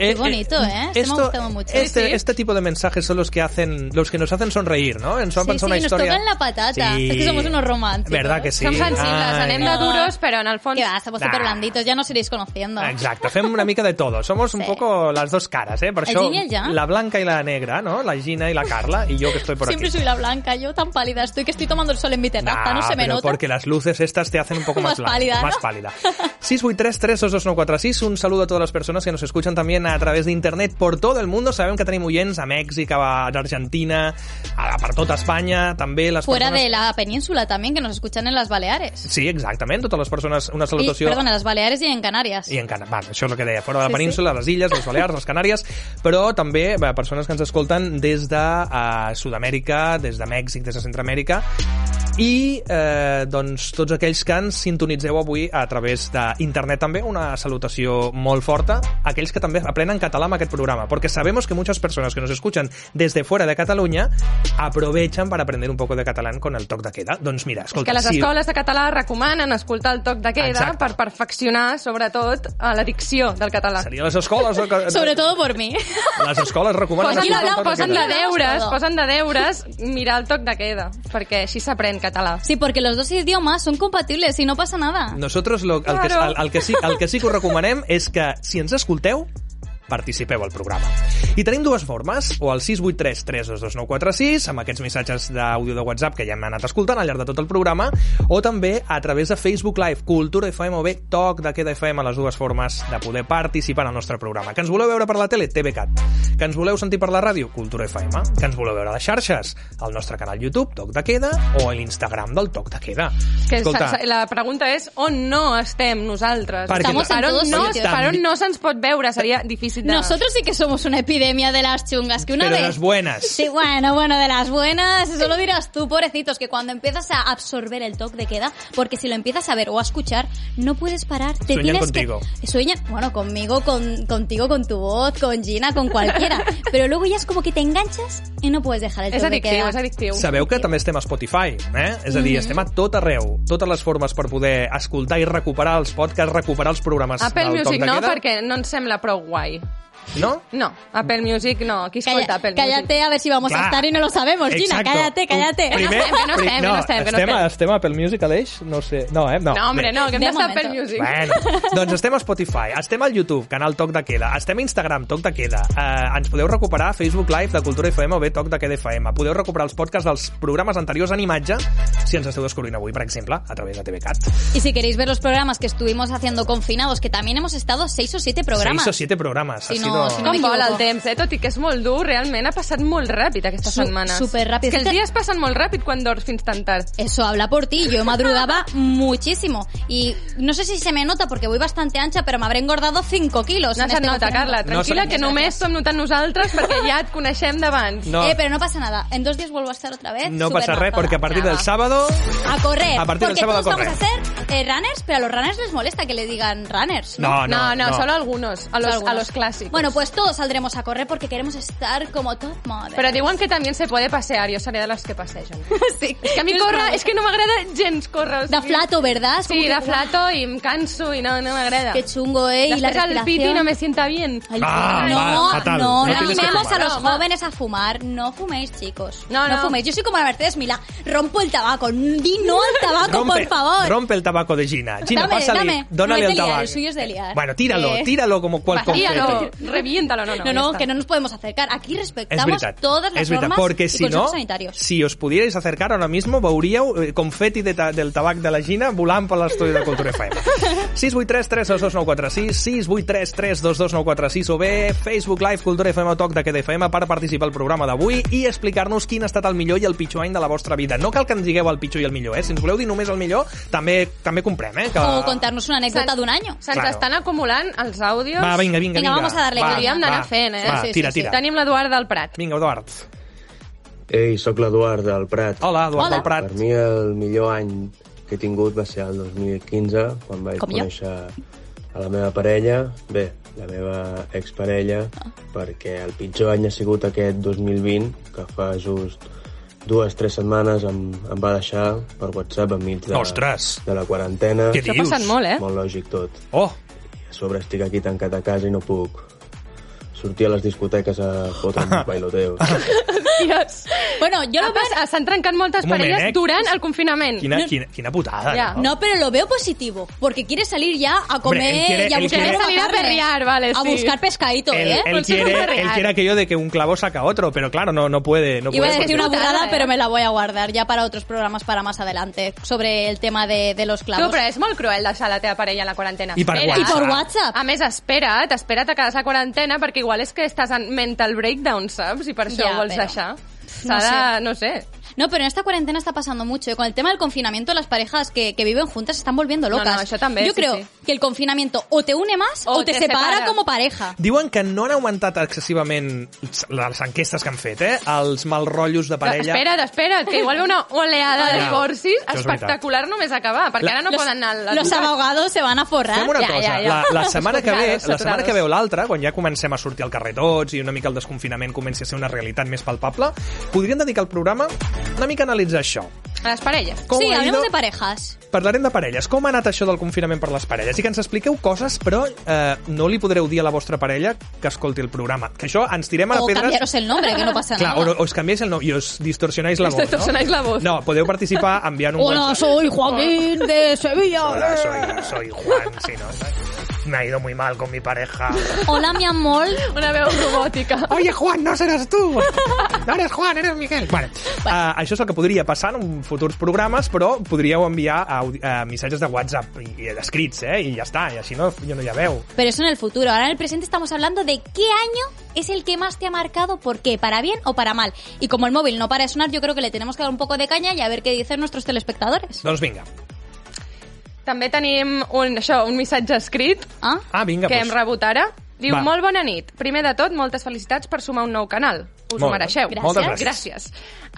Qué bonito, ¿eh? Este me ha gustado mucho. Este, Sí, sí. este tipo de mensajes son los que hacen, los que nos hacen sonreír, ¿no? Ens van Sí, pensar sí, una nos historia. tocan la patata. Es que somos unos románticos. ¿Verdad que sí? Som sensibles, Ai. anem de duros, però en el fons... Que va, estamos Nah. súper blanditos, ya nos iréis conociendo. Exacte, fem una mica de todo. Somos un Sí. poco las dos caras, ¿eh? Per El això, yang. la blanca y la negra, ¿no? La Gina y la Carla, y yo que estoy por Siempre aquí. soy la blanca, yo tan pálida estoy que estoy tomando el sol en mi terraza, no se me pero nota. porque las luces estas te hacen un poco más, Más blanca, pálida, ¿no? Más pálida. 683-322-946. Un saludo a todas las personas que nos escuchan también a través de internet por todo el mundo. Sabem que tenim oients a Mèxic, a Argentina, a, per tota Espanya, també les Fuera persones... de la península también, que nos escuchan en las Baleares. Sí, exactament, totes les persones, una salutació... perdón, en las Baleares y en Canarias. I en Cana... Bueno, això és el que deia, fora de la Sí, península, les illes, les Balears, les Canàries, però també bé, persones que ens escolten des de uh, Sud-amèrica, des de Mèxic, des de Centroamèrica, i eh, doncs tots aquells que ens sintonitzeu avui a través d'internet també, una salutació molt forta aquells que també aprenen català amb aquest programa, porque sabemos que muchas personas que nos escuchan desde fuera de Cataluña aprovechan para aprender un poco de catalán con el toc de queda. Doncs mira, És escolta, que les sí, escoles de català recomanen escoltar el toc de queda Exacte. per perfeccionar, sobretot, a la dicció del català. seria les escoles... de- Sobre todo por mí. Les escoles recomanen... Posen de, de posen de deures, posen de deures mirar el toc de queda, perquè així s'aprèn català. Sí, porque los dos idiomas son compatibles y no pasa nada. Nosaltres lo, el, que, Claro. el, el, que sí, el que sí que us recomanem és que si ens escolteu, participeu al programa. I tenim dues formes, o al 683 322 amb aquests missatges d'àudio de WhatsApp que ja hem anat escoltant al llarg de tot el programa, o també a través de Facebook Live, Cultura FM o bé Toc de Queda FM, les dues formes de poder participar en el nostre programa. Que ens voleu veure per la tele? TVCAT. Que ens voleu sentir per la ràdio? Cultura FM. Que ens voleu veure a les xarxes? El nostre canal YouTube, Toc de Queda, o l'Instagram del Toc de Queda. Que sa- sa- la pregunta és on no estem nosaltres? Perquè- Estamos en per on todos no, sitios. per on no se'ns pot veure? Seria difícil de... Nosotros sí que somos una epidemia de las chungas, que una Pero de vez... las buenas. Sí, bueno, bueno, de las buenas, eso lo dirás tú, pobrecitos, que cuando empiezas a absorber el toque de queda, porque si lo empiezas a ver o a escuchar, no puedes parar, te Sueñan tienes contigo. que... Sueñan, bueno, conmigo, con, contigo, con tu voz, con Gina, con cualquiera, pero luego ya es como que te enganchas y no puedes dejar el És toque de addictiu, queda. és addictiu. Sabeu que també estem a Spotify, eh? És a dir, estem a tot arreu. Totes les formes per poder escoltar i recuperar els podcasts, recuperar els programes Apple del Toc Music de no, Queda. perquè no ens sembla prou guai. No? No, Apple Music no. Qui escolta Calla- Apple cállate a ver si vamos Clar. a estar y no lo sabemos, Gina. Exacto. Cállate, cállate. Primer, Que no estem, que no estem, que no estem, que no estem, estem. estem a Apple Music, Aleix? No sé. No, eh? No, Music? No, hombre, no, que hem De d'estar a. Apple Music. Bueno, doncs estem a Spotify, estem al YouTube, canal Toc de Queda, estem a Instagram, Toc de Queda, eh, ens podeu recuperar a Facebook Live de Cultura FM o bé Toc de Queda FM. Podeu recuperar els podcasts dels programes anteriors en imatge, si ens esteu descobrint avui, per exemple, a través de TVCAT. Y si queréis ver los programas que estuvimos haciendo confinados, que también hemos estado seis o siete programas. Seis o siete programes. Si ha no- si no Com vola el temps, eh? Tot i que és molt dur, realment ha passat molt ràpid aquestes Su- setmanes. superràpid. És que els dies passen molt ràpid quan dors fins tan tard. Eso habla por ti. Yo madrugaba muchísimo. Y no sé si se me nota porque voy bastante ancha, pero me habré engordado 5 kilos. No se't este nota. Carla. No Tranquil·la, se- que només t'ho hem notat nosaltres perquè ja et coneixem d'abans. No, Eh, pero no pasa nada. En dos días vuelvo a estar otra vez. no pasa res, perquè a partir del sábado... A correr. A partir del porque sábado todos a correr. vamos a ser eh, runners, pero a los runners les molesta que le digan runners. ¿no? No, No, no, no, solo algunos, a los, Solo a algunos. los clásicos. Bueno, pues todos saldremos a correr porque queremos estar como top model. Però diuen que també se puede pasear, jo seré de les que passegen. sí. És que a mi córrer, és que no m'agrada gens córrer. o Da sigui- flato, ¿verdad? Es como Sí, que, de flato i em canso i no, no m'agrada. Qué chungo, ¿eh? Y la Després el piti respiración. no me sienta bien. Ay, Ah, no, va, fatal. no, No no, tienes que animemos a fumar. los No, va. jóvenes a fumar. No fuméis, chicos. No, no. fuméis. Yo soy como la Mercedes Milá. Rompo el tabaco. Di no al tabaco, por favor. rompe el tabaco de Gina. Gina, Dame, pásale, dame. dónale No es el de liar, tabaco. el suyo es de liar. Bueno, tíralo, Eh. tíralo como cual Va, tíralo, confeti. Reviéntalo, no, no. No, no, que no nos podemos acercar. Aquí veritat, todas las es veritat, normas porque y si no, sanitarios. si os pudierais acercar ahora mismo, veuríeu eh, confeti de ta del tabac de la Gina volant per l'estudi de Cultura FM. 683 322 946 683 322 946 o bé Facebook Live Cultura FM o Toc de Queda FM per participar al programa d'avui i explicar-nos quin ha estat el millor i el pitjor any de la vostra vida. No cal que ens digueu el pitjor i el millor, eh? Si ens voleu dir només el millor, també també comprem, eh? Que... O contarnos una anécdota de un año. Se'ns Claro. estan acumulant els àudios. Va, vinga, vinga, Vinga, vinga. vamos a darle caña. Hauríem d'anar fent, eh? Va, Sí, sí, tira, sí. tira. Tenim l'Eduard del Prat. Vinga, Eduard. Ei, sóc l'Eduard del Prat. Hola, Eduard Hola. del Prat. Per mi el millor any que he tingut va ser el 2015, quan vaig Com jo. conèixer a la meva parella, bé, la meva exparella, perquè el pitjor any ha sigut aquest 2020, que fa just dues, tres setmanes em, em va deixar per WhatsApp enmig de, Ostres! de la quarantena. Què Això ha dius? passat molt, eh? Molt lògic tot. Oh, A sobre estic aquí tancat a casa i no puc sortir a les discoteques a fotre bailoteos. Dios. Bueno, yo Ha lo veo... pas- S'han trencat moltes Un moment, parelles eh? durant el confinament. quina, quina, quina putada, Ja. no? No, pero lo veo positivo, porque quiere salir ya a comer él quiere- y a buscar quiere- Salir a perrear, vale, A sí. buscar pescadito, Él, ¿eh? él quiere, él quiere aquello de que un clavo saca otro, pero claro, no, no puede. No Iba a puede decir porque- una putada, burrada, eh? pero me la voy a guardar ya para otros programas para más adelante sobre el tema de, de los Tu, clavos. però és molt cruel deixar la teva parella a la quarantena. I per Espera't. WhatsApp. I per WhatsApp. A més, espera't, espera't a quedar a quarantena, perquè igual és que estàs en mental breakdown, saps? I per això Ja, ho vols però- deixar. no S'ha de, no sé. No, pero en esta cuarentena está pasando mucho. Y con el tema del confinamiento, las parejas que, que viven juntas se están volviendo No, locas. no, eso también, Yo sí, creo sí. que el confinamiento o te une más o, O te, te separa, separa. como pareja. Diuen que no han augmentat excessivament les enquestes que han fet, eh? Els mal rotllos de parella. Espera't, espera't, que igual ve una oleada de divorcis això és espectacular només acabar, perquè La- ara no los, poden anar... a los abogados se van a forrar. Fem una Ja, cosa, ja, ja. La, la setmana que ve, la setmana que ve o l'altra, quan ja comencem a sortir al carrer tots i una mica el desconfinament comenci a ser una realitat més palpable, podríem dedicar el programa una mica analitzar això. A les parelles. Com sí, ha hablemos ido- de parejas. Parlarem de parelles. Com ha anat això del confinament per les parelles? I que ens expliqueu coses, però eh, no li podreu dir a la vostra parella que escolti el programa. Que això ens tirem a O pedres... cambiaros el nombre, que no pasa Clar, nada. o, o us canviais el nom i us distorsionáis la voz, distorsionáis no? la voz. No, podeu participar enviant un Hola, WhatsApp. soy Joaquín de Sevilla. Hola, soy, soy Juan, sí, ¿no? Me ha ido muy mal con mi pareja. Hola, mi amor. Una veu robòtica. Oye, Juan, no seràs tu! No eres Juan, eres Miguel. Vale. Uh, això és el que podria passar en futurs programes, però podríeu enviar audi- uh, missatges de WhatsApp i, i escrits, eh? I ja està, i així no, jo no ja veu. Pero eso en el futuro. Ahora en el presente estamos hablando de qué año es el que más te ha marcado, por qué, para bien o para mal. Y como el móvil no para de sonar, yo creo que le tenemos que dar un poco de caña y a ver qué dicen nuestros telespectadores. Doncs vinga. També tenim un, això, un missatge escrit ¿Ah? Ah, vinga, que doncs. hem rebut ara. Diu, Va. molt bona nit. Primer de tot, moltes felicitats per sumar un nou canal. Us Molt ho mereixeu. Gràcies. Moltes gràcies. Gràcies.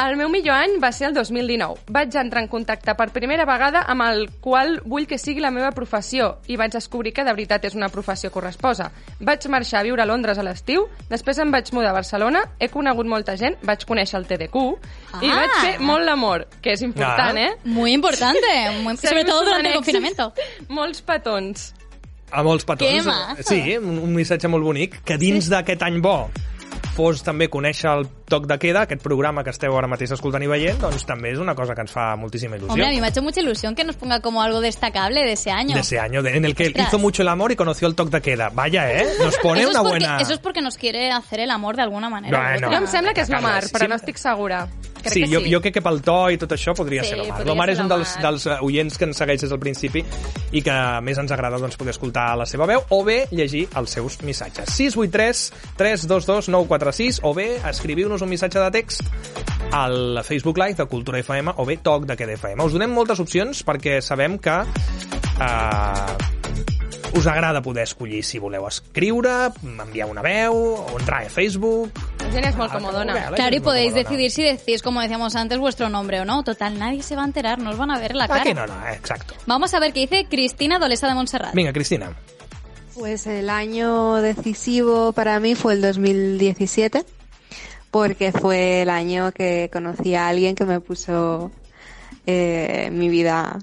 El meu millor any va ser el 2019. Vaig entrar en contacte per primera vegada amb el qual vull que sigui la meva professió i vaig descobrir que de veritat és una professió que corresposa. Vaig marxar a viure a Londres a l'estiu, després em vaig mudar a Barcelona, he conegut molta gent, vaig conèixer el TDQ i Ah. vaig fer molt l'amor, que és important, Ah. eh? Muy importante, muy- sobre Seguim todo durante sumant el confinamiento. Molts petons. a molts petons. Sí, un, un missatge molt bonic, que dins d'aquest any bo fos també conèixer el toc de queda, aquest programa que esteu ara mateix escoltant i veient, doncs també és una cosa que ens fa moltíssima il·lusió. Hombre, a mí me ha hecho mucha ilusión que nos ponga como algo destacable de ese año. de ese año, de- en el que Ostras. hizo mucho el amor y conoció el toc de queda. Vaya, ¿eh? Nos pone eso, una es porque, buena... eso es porque nos quiere hacer el amor de alguna manera. Bueno. Jo em sembla que és l'Omar, però sí. no estic segura. Crec sí, que jo, sí. jo crec que pel to i tot això podria Sí, ser l'Omar. L'Omar és un dels, dels eh, oients que ens segueix des del principi i que més ens agrada doncs, poder escoltar la seva veu o bé llegir els seus missatges. 683 322 946 o bé escriviu-nos un missatge de text al Facebook Live de Cultura FM o bé Toc de Queda FM. Us donem moltes opcions perquè sabem que eh, us agrada poder escollir si voleu escriure, enviar una veu o entrar a Facebook... La gent és molt comodona. La Claro, y podéis decidir si decís, como decíamos antes, vuestro nombre o no. Total, nadie se va a enterar, nos van a ver la Ah, cara. que no, no, eh, exacto. Vamos a ver qué dice Cristina Dolesa de Montserrat. Venga, Cristina. Pues el año decisivo para mí fue el 2017, porque fue el año que conocí a alguien que me puso eh, mi vida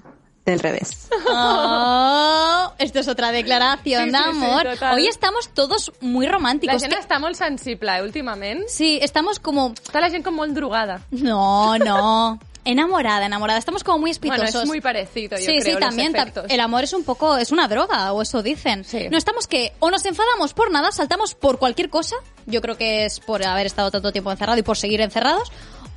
del revés. Oh, esto es otra declaración Sí, de sí, sí, amor. Hoy estamos todos muy La románticos. gent que- està molt sensible, eh, últimament. Sí, estamos como... Està la gent com molt drogada. No, no. Enamorada, enamorada. Estamos como muy Bueno, espitosos. es muy parecido, yo sí, creo, sí, también. efectos. El amor es un poco, es una droga, o eso dicen. Sí. No estamos que, o nos enfadamos por nada, saltamos por cualquier cosa. Yo creo que es por haber estado tanto tiempo encerrado y por seguir encerrados.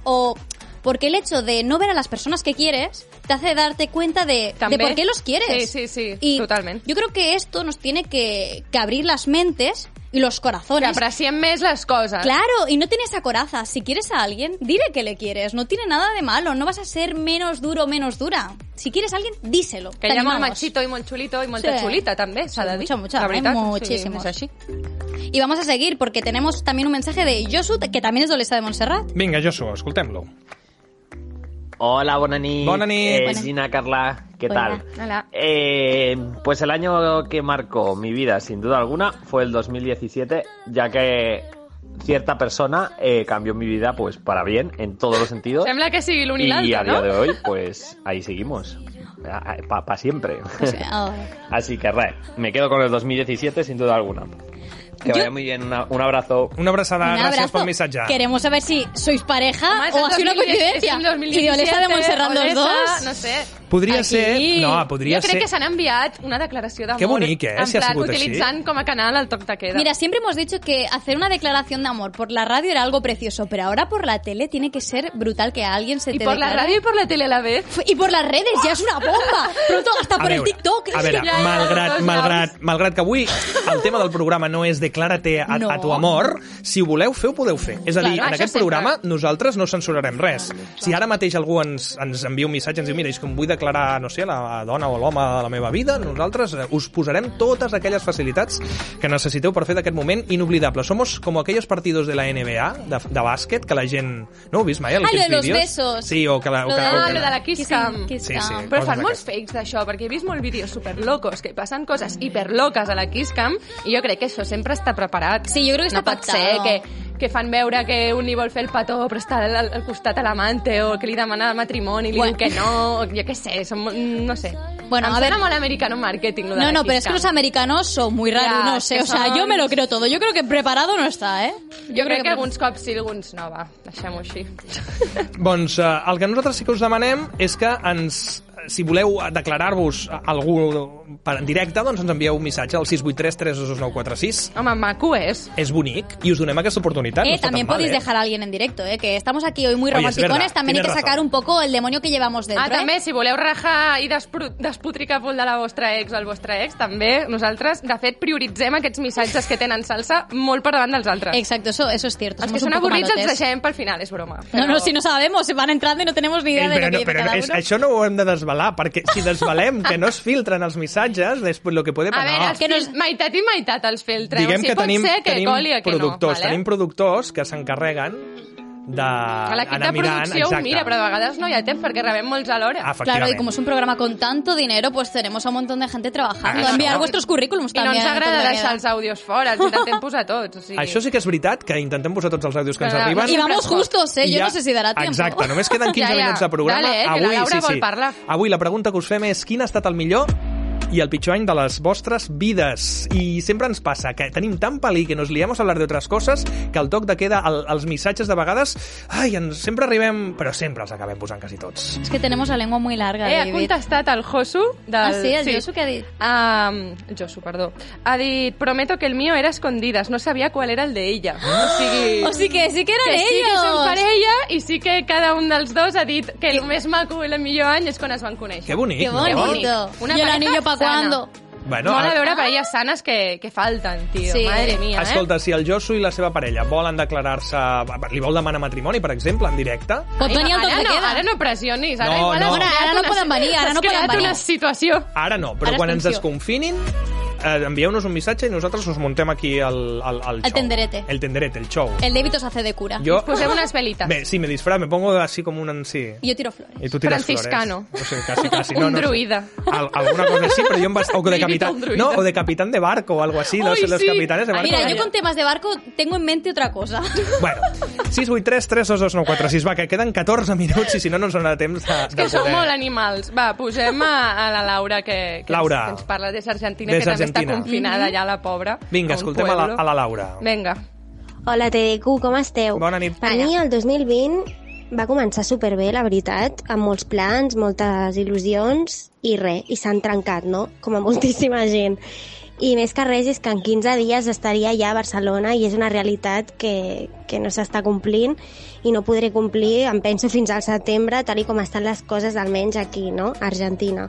O porque el hecho de no ver a las personas que quieres te hace darte cuenta de, de por qué los quieres. Sí, sí, sí, Y totalment. Yo creo que esto nos tiene que, que abrir las mentes y los Que corazones. apreciem més les coses. Claro, y no tiene esa coraza. Si quieres a alguien, dile que le quieres. No tiene nada de malo. No vas a ser menos duro o menos dura. Si quieres a alguien, díselo. Que Te hi ha molt machito i molt xulito i molta Sí. xulita, també, s'ha de. Mucha, mucha. Veritat, muchísimos. Sí, així. Y vamos a seguir porque tenemos también un mensaje de Josu, que también es dolesa de Montserrat. Vinga, Joshua, escoltem-lo. Hola, bona nit. Bona nit. Eh. Gina, Carla, ¿qué Hola. tal? Hola. Eh, pues el año que marcó mi vida, sin duda alguna, fue el 2017, ya que cierta persona eh, cambió mi vida pues para bien en todos los sentidos. Sembla que Y a día no? de hoy, pues ahí seguimos. Para siempre. O sea, oh. Así que, re, me quedo con el 2017 sin duda alguna. Que Yo- vaya muy bien, una- un abrazo. Una abraçada, Un gràcies abrazo. pel missatge. Queremos saber si sois pareja és o el ha sido una 2010, coincidencia. és el 2017, Y Dolesa de Montserrat los Olesa, dos. No sé. Podria Aquí. ser... No, podria jo crec ser... que s'han enviat una declaració d'amor. Que bonic, eh, En si ha plan, sigut així. utilitzant com a canal el toc de queda. Mira, siempre hemos dicho que hacer una declaración de amor por la radio era algo precioso, pero ahora por la tele tiene que ser brutal que a alguien se I te por la ràdio i por la tele a la vez. Y por las redes, ya es una bomba. Pronto hasta por el veure, TikTok. A veure, ja, ja, malgrat, malgrat, malgrat que avui el tema del programa no és declárate a, No. a tu amor, si ho voleu fer, ho podeu fer. És a dir, Clar, en aquest sempre. programa nosaltres no censurarem res. Si ara mateix algú ens, ens envia un missatge, ens diu, mira, és que em vull declarar, no sé, la dona o l'home de la meva vida, nosaltres eh, us posarem totes aquelles facilitats que necessiteu per fer d'aquest moment inoblidable. Somos como aquellos partidos de la NBA, de, de bàsquet, que la gent... No ho vist mai, Ah, lo aquests de los vídeos? besos. Sí, o que la... O Lo que, Ah, que lo de la Kiss Cam. Kiss Sí, Cam. sí. Però coses fan molts fakes d'això, perquè he vist molts vídeos superlocos, que passen coses hiperloques a la Kiss Cam, i jo crec que això sempre està preparat. Sí, jo crec que no està pot ser pactado. que, que fan veure que un li vol fer el petó però està al, al costat a l'amante o que li demana matrimoni i li Bueno. diu que no, jo què sé, som, no sé. Bueno, em a ver- molt americano marketing, lo de No, la no, pero es que los americanos son muy raros, Ya, no sé, que o sea, son- yo me lo creo todo. Yo creo que preparado no está, ¿eh? Jo crec que alguns cops sí, alguns no, va, deixem-ho així. Doncs eh, el que nosaltres sí que us demanem és que ens si voleu declarar-vos algú per en directe, doncs ens envieu un missatge al 683 322 Home, maco és. És bonic i us donem aquesta oportunitat. no Eh, también tan mal, podéis eh? dejar a alguien en directo, ¿eh? Que estamos aquí hoy muy romanticones. verdad, también hay que tienes sacar razón. un poco el demonio que llevamos dentro. Ah, ¿eh? també, si voleu rajar i despotricar molt de la vostra ex o el vostre ex, també nosaltres, de fet, prioritzem aquests missatges que tenen salsa molt per davant dels altres. Exacto, eso, eso es cierto. Els que són avorrits els deixem pel final, és broma. No, no, si no sabemos, se van entrando y no tenemos ni idea Eh, de però lo que no, però cada és, uno. això no ho hem de desvelar, perquè si desvelem que no es filtren els missatges, després lo que puede A passar... veure, que no fil- meitat i meitat els filtreu. Diguem si que pot tenim, ser que tenim coli que productors, no. Vale? tenim productors que s'encarreguen de L'equip anar de mirant... producció exacte. mira, però de vegades no hi ha temps perquè rebem molts alhora. Ah, Claro, y como es un programa con tanto dinero, pues tenemos a un montón de gente trabajando. Ah, Enviar no. vuestros currículums I no también. ens a agrada de deixar els àudios fora, els intentem posar tots. O sigui... Això sí que és veritat, que intentem posar tots els àudios que ens arriben. Y vamos justos, ¿eh? I Yo ja- no sé si dará tiempo. Exacte, només queden 15 Ja, ja. minuts de programa. Dale, eh, que la Avui, Laura sí, vol sí. parlar. Avui la pregunta que us fem és quin ha estat el millor i el pitjor any de les vostres vides. I sempre ens passa que tenim tan pelí que nos liamos a hablar de otras cosas que el toc de queda, el, els missatges de vegades, ai, ens, sempre arribem, però sempre els acabem posant quasi tots. Es que tenemos la lengua muy larga, Eh, ha David. contestat el Josu del... Ah, sí, el Josu què ha dit? Um, Josu, perdó. Ha dit, prometo que el mío era escondidas, no sabía cuál era el de ella. O sigui, O sigui que sí que eren que sí que són parella i sí que cada un dels dos ha dit que el més maco i el millor any és quan es van conèixer. Que bonic, Qué no? bonito. Una ¿Y el pareja cuándo? Bueno, Mola a- veure parelles sanes que, que falten, tio. Sí. Madre mia, eh? Escolta, si el Josu i la seva parella volen declarar-se... Li vol demanar matrimoni, per exemple, en directe? Pot venir toc ara de no, queda. ara no pressionis. Ara No, igual no. Ara- ara no poden venir, ara no poden creat venir. una situació. Ara no, però Ara quan ens desconfinin, eh, envieu-nos un missatge i nosaltres us muntem aquí el, el, el show. tenderete. El tenderete, el show. El David os hace de cura. Jo... Posem unes velites. Bé, sí, me disfraz, me pongo así como un... Sí. Yo tiro flores. I tu tires Franciscano. flores. O sigui, quasi, quasi. No, un no sé. druida. Al, alguna cosa así, pero yo en bas- o de capitán, el druida. no, o de capitán de barco o algo así, los, Uy, los sí. capitanes de Ah, barco. Mira, yo con temas de barco tengo en mente otra cosa. Bueno, 683 322 946, va, que queden 14 minuts i si no, no ens donarà temps de, És de que sou molt animals. Va, posem a, a la Laura, que, que, Laura. Ens, que ens parla des d'Argentina, Des que també està confinada allà, la pobra. Vinga, escoltem a la, a la Laura. Vinga. Hola TDQ, com esteu? Bona nit. Per mi el 2020 va començar superbé, la veritat, amb molts plans, moltes il·lusions i res, i s'han trencat, no? Com a moltíssima gent. I més que res és que en 15 dies estaria ja a Barcelona i és una realitat que, que no s'està complint i no podré complir, em penso, fins al setembre, tal i com estan les coses, almenys aquí, no? A Argentina.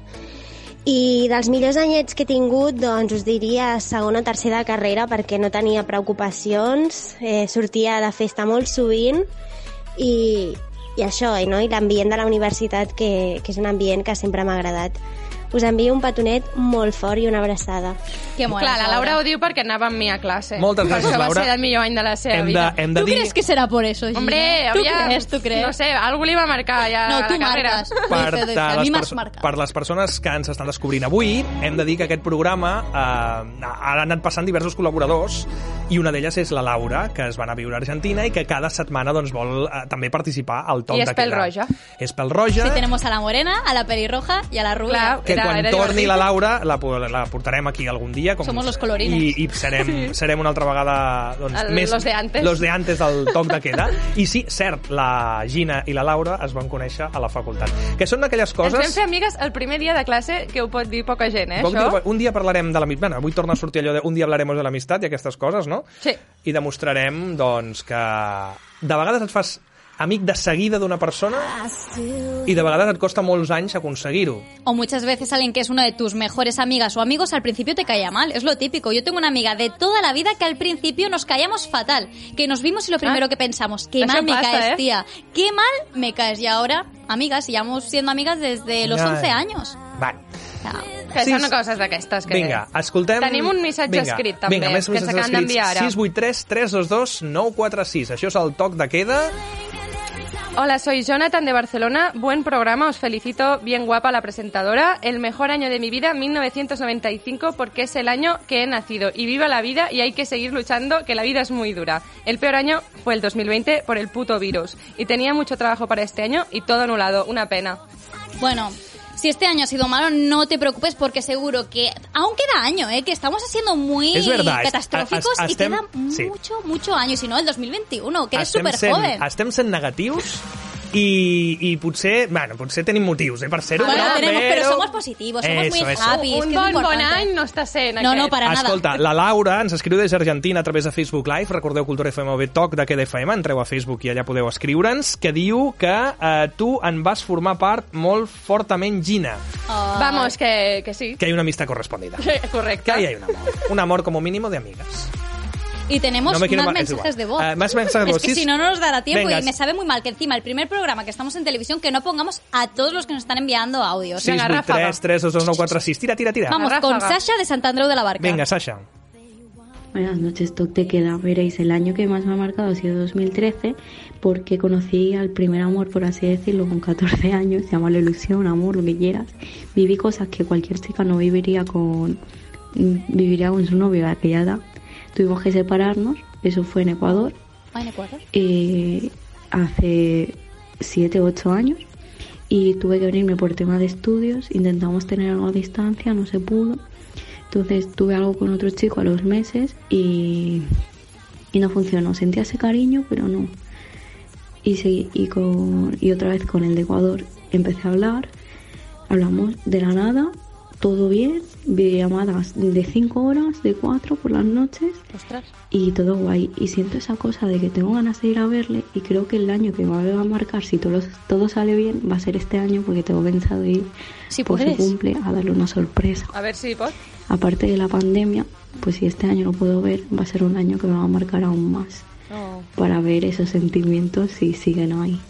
I dels millors anyets que he tingut, doncs us diria segona o tercera de carrera perquè no tenia preocupacions, eh, sortia de festa molt sovint i, i això, i, no? i l'ambient de la universitat que, que és un ambient que sempre m'ha agradat. Us envio un petonet molt fort i una abraçada. Que Clar, la Laura ho diu perquè anava amb mi a classe. Moltes gràcies, per això Laura. va ser el millor any de la seva Hem de, vida. hem de ¿Tú dir... crees que será por eso, Gina? Hombre, ¿Tú había- crees? ¿Tú crees? No sé, algú li va marcar ja No, a tu la carrera. marques. per, de a mi m'has marcat. per les persones que ens estan descobrint avui, hem de dir que aquest programa eh, ha anat passant diversos col·laboradors i una d'elles és la Laura, que es va anar a viure a Argentina i que cada setmana doncs, vol eh, també participar al Toc I de és pèl Queda. roja. És pel roja. Sí, tenemos a la morena, a la pelirroja y a la rubia. Clar, que quan era torni divertit. la Laura la, la portarem aquí algun dia com, Somos los colorines. i, i serem, sí. serem una altra vegada doncs, El- més, los de antes. los de antes del toc de queda i sí, cert, la Gina i la Laura es van conèixer a la facultat que són d'aquelles Ens vam coses fer amigues el primer dia de classe, que ho pot dir poca gent, eh, Poc això? dia- un dia parlarem de l'amistat. Bueno, avui torna a sortir allò de un dia hablaremos de l'amistat i aquestes coses, no? Sí. I demostrarem, doncs, que de vegades et fas amic de seguida d'una persona i de vegades et costa molts anys aconseguir-ho. O muchas veces alguien que es una de tus mejores amigas o amigos al principio te caía mal. Es lo típico. Yo tengo una amiga de toda la vida que al principio nos caíamos fatal. Que nos vimos y lo primero Ah. que pensamos, qué mal me pasa, caes, ¿eh? tía. Qué mal me caes. Y ahora, amigas, llevamos siendo amigas desde los Ya, 11 ya. años. Vale. Que Sí, són sí. coses d'aquestes que... Vinga, escoltem... Tenim un missatge Vinga, escrit, també, vinga, més que ens missatges acaben d'enviar ara. 683 322 946. Això és el toc de queda. Hola, soy Jonathan de Barcelona. Buen programa, os felicito. Bien guapa la presentadora. El mejor año de mi vida, 1995, porque es el año que he nacido. Y viva la vida y hay que seguir luchando, que la vida es muy dura. El peor año fue el 2020 por el puto virus. Y tenía mucho trabajo para este año y todo anulado. Una pena. Bueno, si este año ha sido malo, no te preocupes porque seguro que aún queda año, ¿eh? Que estamos haciendo muy Es verdad, es- catastróficos y queda sí. mucho, mucho año. Si no, el 2021, que eres súper joven. estem sent negatius i, i potser, bueno, potser tenim motius eh, per ser-ho, Bueno, però, tenemos, pero però... somos positivos, somos muy Eso, eso. happy. un bon, bon any no està sent No, aquest. no, para nada. Escolta, la Laura ens escriu des d'Argentina a través de Facebook Live, recordeu Cultura FM o bé Toc de Queda FM, entreu a Facebook i allà podeu escriure'ns, que diu que eh, tu en vas formar part molt fortament, Gina, Ay. Vamos, que, que sí. que hay una amistad correspondida. Correcte. Que ahí hay un amor. Un amor como mínimo de amigas. Y tenemos No me quiero más es mensajes de voz. Ah, más mensajes de es voz, que sí. si no, no nos dará tiempo Venga. y me sabe muy mal que encima el primer programa que estamos en televisión que no pongamos a todos los que nos están enviando audios. Venga, 683 322 946. Tira, tira, tira. Vamos con. Sasha de Sant Andreu de la Barca. Venga, Sasha. Buenas noches, Toc de Queda. Veréis, el año que más me ha marcado ha sido 2013 porque conocí al primer amor, por así decirlo, con 14 años. Llámalo ilusión, amor, lo que quieras. Viví cosas que cualquier chica no viviría con, viviría con su novio a aquella edad. Tuvimos que separarnos, eso fue en Ecuador, Ay, en Ecuador. eh, hace 7 o 8 años. y tuve que venirme por tema de estudios. Intentamos tener algo a distancia, no se pudo. Entonces tuve algo con otro chico a los meses y, y no funcionó. Sentía ese cariño, pero no. Y, seguí- y, con, y otra vez con el de Ecuador empecé a hablar. Hablamos de la nada, todo bien, videollamadas de 5 horas, de 4 por las noches Ostras. y todo guay. Y siento esa cosa de que tengo ganas de ir a verle y creo que el año que me va a marcar, si todo, todo sale bien, va a ser este año porque tengo pensado ir Si por su puedes. cumple a darle una sorpresa. A ver si pot. Aparte de la pandemia, pues si este año lo puedo ver, va a ser un año que me va a marcar aún más Oh. para ver esos sentimientos si siguen ahí.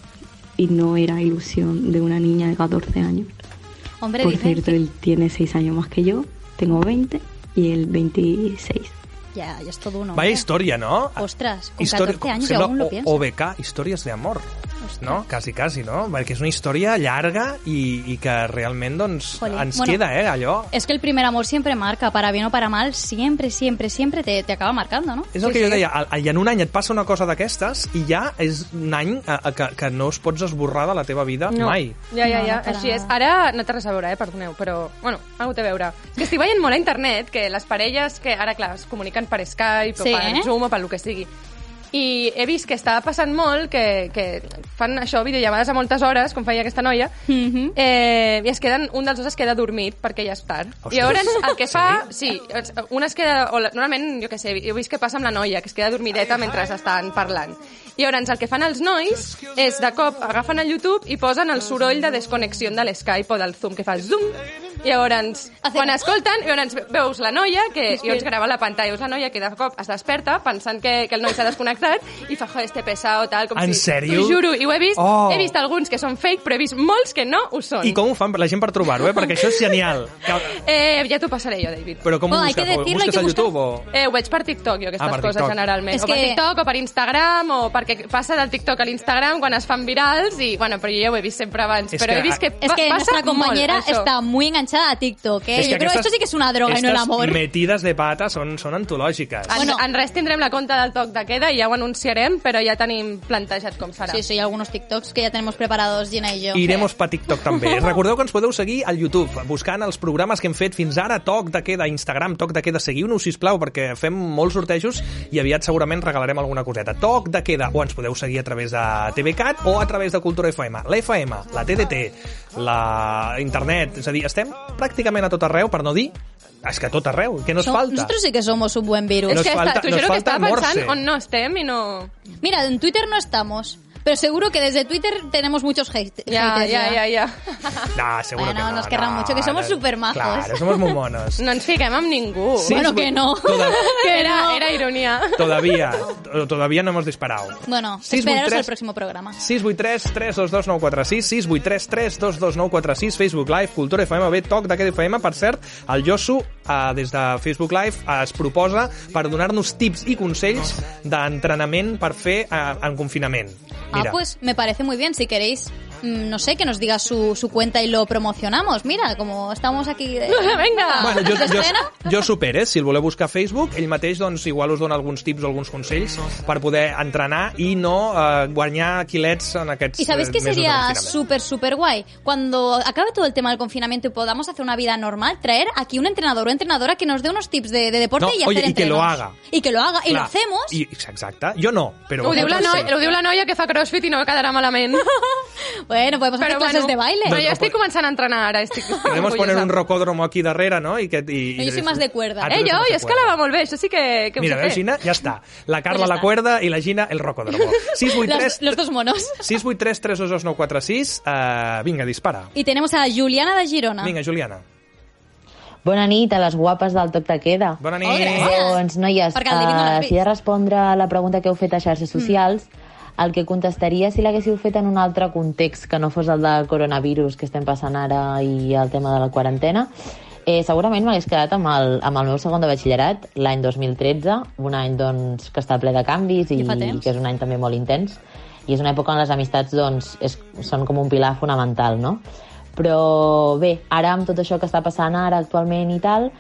Y no era ilusión de una niña de 14 años. Hombre, Por cierto, que- él tiene 6 años más que yo, tengo 20 y él 26. Ya, ya es todo uno. Vaya historia, ¿no? Ostras, con Història- 14 anys sembla aún lo pienso. OBK, històries d'amor. No? Quasi, quasi, no? Perquè és una història llarga i, i que realment doncs, Jolín. ens Bueno, queda, eh, allò. Es que el primer amor siempre marca, para bien o para mal, siempre, siempre, siempre te, te acaba marcando, ¿no? És el que jo deia, al- i en un any et passa una cosa d'aquestes i ja és un any eh, que, que no es pots esborrar de la teva vida No. mai. Ja, ja, ja, no, així és. Ara no té res a veure, eh, perdoneu, però, bueno, algo té a veure. És que estic veient molt a internet que les parelles que ara, clar, es comuniquen per Skype Sí, o per eh? Zoom o per lo que sigui. I he vist que està passant molt que, que fan això, videollamades a moltes hores, com feia aquesta noia, Mhm. eh, i es queden, un dels dos es queda dormit perquè ja és tard. Ostres. I llavors el que fa... Sí, un es queda... O normalment, jo què sé, he vist que passa amb la noia, que es queda dormideta mentre estan parlant. I llavors el que fan els nois és, de cop, agafen el YouTube i posen el soroll de desconnexió de l'Skype o del Zoom, que fa zoom, llavors, quan escolten, llavors veus la noia, que llavors grava la pantalla, veus la noia que de cop es desperta pensant que, que el noi s'ha desconnectat i fa, joder, este pesado, tal, com En si... sèrio? T'ho juro, i ho he vist, Oh. he vist alguns que són fake, però he vist molts que no ho són. I com ho fan la gent per trobar-ho, eh? Perquè això és genial. Eh, ja t'ho passaré jo, David. Però com ho Bueno, hay busques? que Ho decirlo, busques a buscar- YouTube o...? Eh, ho veig per TikTok, jo, aquestes Ah, per coses, TikTok. generalment. És o per que- TikTok o per Instagram, o perquè passa del TikTok a l'Instagram quan es fan virals, i, bueno, però jo ja ho he vist sempre abans. És però que- he vist que, Es que pa- passa nuestra compañera molt, això. está muy enganchada a TikTok, ¿eh? És que Yo creo que aquestes- esto sí que es una droga y no el aquestes amor. metides de pata són, són antològiques. En, Bueno. en res tindrem la compte del toc de queda i ja ho anunciarem, però ja tenim plantejat com serà. Sí, sí, algunos TikToks que ya tenemos preparados Gina y yo. Iremos pa TikTok també. Recordeu que ens podeu seguir al YouTube, buscant els programes que hem fet fins ara, Toc de Queda, Instagram, Toc de Queda. Seguiu-nos, sisplau, perquè fem molts sortejos i aviat segurament regalarem alguna coseta. Toc de Queda, o ens podeu seguir a través de TVCAT o a través de Cultura FM. La FM, la TDT, la internet, és a dir, estem pràcticament a tot arreu, per no dir, és que a tot arreu, què nos Som- falta? Nosotros sí que somos un buen virus. Nos que falta- està, t'ho nos que falta estava pensant Morse. on no estem i no... Mira, en Twitter no estamos. Pero seguro que desde Twitter tenemos muchos hate Ja, haters ja, ja, ja. No, seguro Bueno, que no. nos querrán no, mucho, que somos no. supermajos. Claro, somos muy monos. No ens fiquem amb ningú. Sí, bueno, que no. Toda- que Era, no. era ironia. Todavía, to- todavía no hemos disparado. Bueno, esperaros tres. al próximo programa. 683 322 946 683 322 946 Facebook Live, Cultura FM, bé, toc d'aquest FM. Per cert, el Josu, eh, des de Facebook Live, eh, es proposa per donar-nos tips i consells d'entrenament per fer eh, en confinament. Ah, pues me parece muy bien. Si queréis, no sé, que nos diga su, su cuenta y lo promocionamos. Mira, como estamos aquí de... Venga. Bueno, jo, jo, jo supere, si el voleu buscar a Facebook, ell mateix doncs, igual us dona alguns tips o alguns consells per poder entrenar i no eh, guanyar quilets en aquests ¿Y sabéis eh, de sería súper, súper guay? Cuando acabe todo el tema del confinamiento y podamos hacer una vida normal, traer aquí un entrenador o entrenadora que nos dé unos tips de, de deporte No, y hacer oye, y que lo entrenos. haga. Y que lo haga. Y lo Clar, hacemos. I, exacte. Jo no, però... Ho diu, la noia, ho diu la noia que fa crossfit i no quedarà malament. Bueno, podemos hacer clases de baile. Però jo estic començant a entrenar ara. Estic, estic Podemos poner un rocódromo aquí darrere, no? I que, i, No, yo soy más de cuerda. Ah, Eh, eres jo, jo va molt bé, això sí que, que Mira, veus, fer. Gina? Ja està. La Carla Pues ya la está. cuerda i la Gina el rocódromo. 683 Los, los dos monos. 683 322 946 uh, Vinga, dispara. Y tenemos a Juliana de Girona. Vinga, Juliana. Bona nit a les guapes del Toc de Queda. Bona nit. Oh, gràcies. Doncs, noies, no uh, si he de respondre a la pregunta que heu fet a xarxes socials, el que contestaria si l'haguéssiu fet en un altre context que no fos el de coronavirus que estem passant ara i el tema de la quarantena, eh, segurament m'hagués quedat amb el, amb el meu segon de batxillerat, l'any 2013, un any doncs, que està ple de canvis i, fa temps. que és un any també molt intens. I és una època on les amistats doncs, és, són com un pilar fonamental, no? Però bé, ara amb tot això que està passant ara actualment i tal,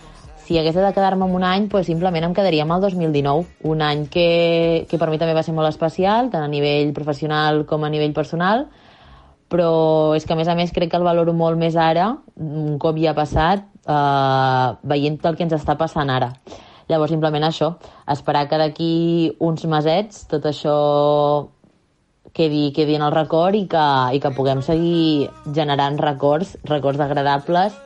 si hagués de quedar-me amb un any, pues simplement em quedaria amb el 2019, un any que, que per mi també va ser molt especial, tant a nivell professional com a nivell personal, però és que a més a més crec que el valoro molt més ara, un cop ja ha passat, eh, veient el que ens està passant ara. Llavors, simplement això, esperar que d'aquí uns mesets tot això quedi, quedi en el record i que, i que puguem seguir generant records, records agradables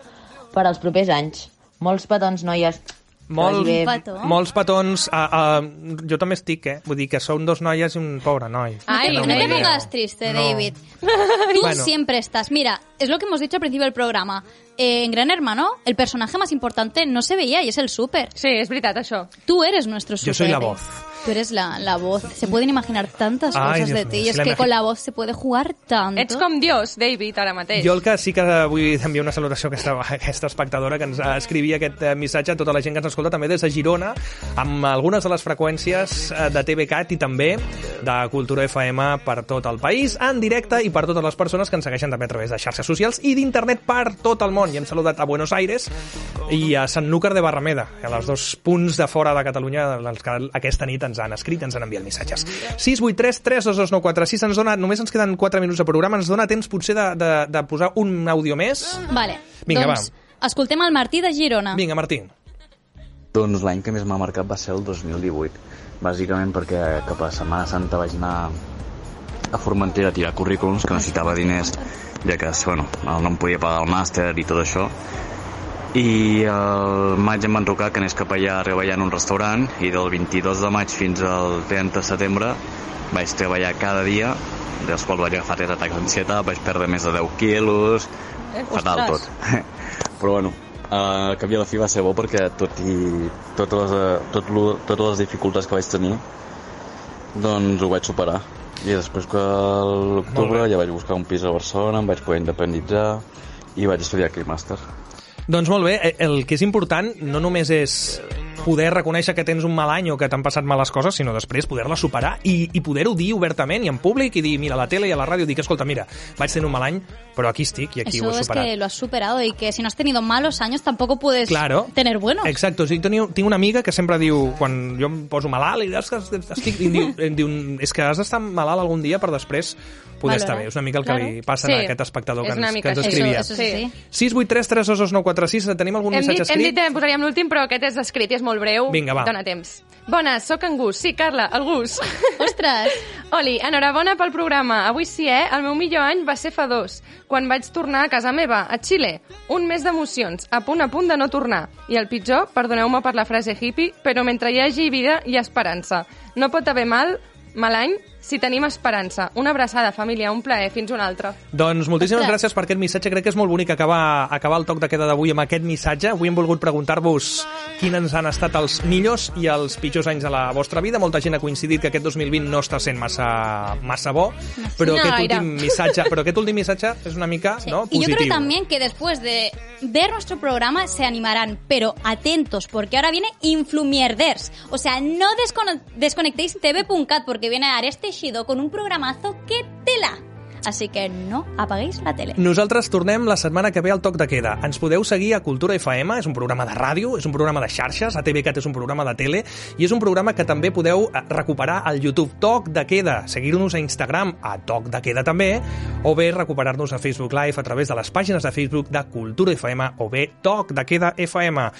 per als propers anys. Molts petons, noies. Molt, Que vagi bé. Petó. molts petons. Uh, uh, jo també estic, eh? Vull dir que són dos noies i un pobre noi. Ay, no, Que te pongas triste, No. David. Tú Bueno. siempre estás. Mira, es lo que hemos dicho al principio del programa. Eh, en Gran Hermano, el personaje más importante no se veía y es el súper. Sí, és veritat, això. Tú eres nuestro Yo súper. soy la voz. Tú eres la, la voz. Se pueden imaginar tantas Ay, cosas Dios de ti. si Y es la que imagi- con la voz se puede jugar tanto. Ets com Dios, David, ara mateix. Jo el que sí que vull enviar una salutació a aquesta, a aquesta espectadora que ens escrivia aquest eh, missatge a tota la gent que ens escolta també des de Girona amb algunes de les freqüències eh, de TVCAT i també de Cultura FM per tot el país, en directe i per totes les persones que ens segueixen també a través de xarxes socials i d'internet per tot el món. I hem saludat a Buenos Aires i a Sanlúcar de Barrameda, a els dos punts de fora de Catalunya els que aquesta nit ens han escrit, ens han enviat missatges. 683 322 946 ens dona, només ens queden 4 minuts de programa, ens dona temps potser de, de, de posar un àudio més. Vale. Vinga, doncs, escoltem el Martí de Girona. Vinga, Martí. Doncs l'any que més m'ha marcat va ser el 2018, bàsicament perquè cap a Setmana Santa vaig anar a Formentera a tirar currículums, que necessitava diners, ja que bueno, no em podia pagar el màster i tot això. I el maig em van trucar que anés cap allà a treballar en un restaurant i del 22 de maig fins al 30 de setembre vaig treballar cada dia, dels quals vaig agafar tres atacs d'ansietat, vaig perdre més de 10 quilos, Eh, fatal tot. ostres. Però bueno, al cap i a la fi va ser bo perquè tot i totes les, eh, tot lo, totes les dificultats que vaig tenir doncs ho vaig superar i després que l'octubre ja vaig buscar un pis a Barcelona, em vaig poder independitzar i vaig estudiar aquí màster. Doncs molt bé, eh, el que és important no només és poder reconèixer que tens un mal any o que t'han passat males coses, sinó després poder-la superar i, i poder-ho dir obertament i en públic i dir, mira, a la tele i a la ràdio, dic, escolta, mira, vaig tenir un mal any, però aquí estic i aquí Eso ho he es superat. que lo has superado y que si no has tenido malos años tampoco puedes Claro. tener buenos. Exacte, o sigui, teniu, tinc una amiga que sempre diu, quan jo em poso malalt, i és que estic, i diu, em diu, és que has d'estar malalt algun dia per després poder Valorar. estar bé. És una mica el que Claro. li passa Sí, a aquest espectador que ens, que ens escrivia. Eso, eso sí. sí. 683 322 946 tenim algun Hem missatge dit, hem escrit? dit que posaríem l'últim, però aquest és escrit i és molt breu. Vinga, va. Dóna temps. Bones, sóc en Gus. Sí, Carla, el Gus. Ostres! Oli, enhorabona pel programa. Avui sí, eh? El meu millor any va ser fa dos, quan vaig tornar a casa meva, a Xile. Un mes d'emocions, a punt a punt de no tornar. I el pitjor, perdoneu-me per la frase hippie, però mentre hi hagi vida hi ha esperança. No pot haver mal, mal any, si tenim esperança. Una abraçada, família, un plaer. Fins una altra. Doncs moltíssimes Ostres. gràcies per aquest missatge. Crec que és molt bonic acabar, acabar el toc de queda d'avui amb aquest missatge. Avui hem volgut preguntar-vos quins han estat els millors i els pitjors anys de la vostra vida. Molta gent ha coincidit que aquest 2020 no està sent massa, massa bo, però No, aquest, últim missatge, però aquest últim missatge és una mica no, Y yo positiu. creo también que después de ver nuestro programa se animarán, pero atentos, porque ahora viene Influmierders. O sea, no descono- desconectéis TV.cat porque viene Ares Tejido con un programazo que tela. Así que no apaguéis la tele. Nosaltres tornem la setmana que ve al Toc de Queda. Ens podeu seguir a Cultura FM, és un programa de ràdio, és un programa de xarxes, a TVCAT és un programa de tele, i és un programa que també podeu eh, recuperar al YouTube Toc de Queda, seguir-nos a Instagram a Toc de Queda també, o bé recuperar-nos a Facebook Live a través de les pàgines de Facebook de Cultura FM o bé Toc de Queda FM.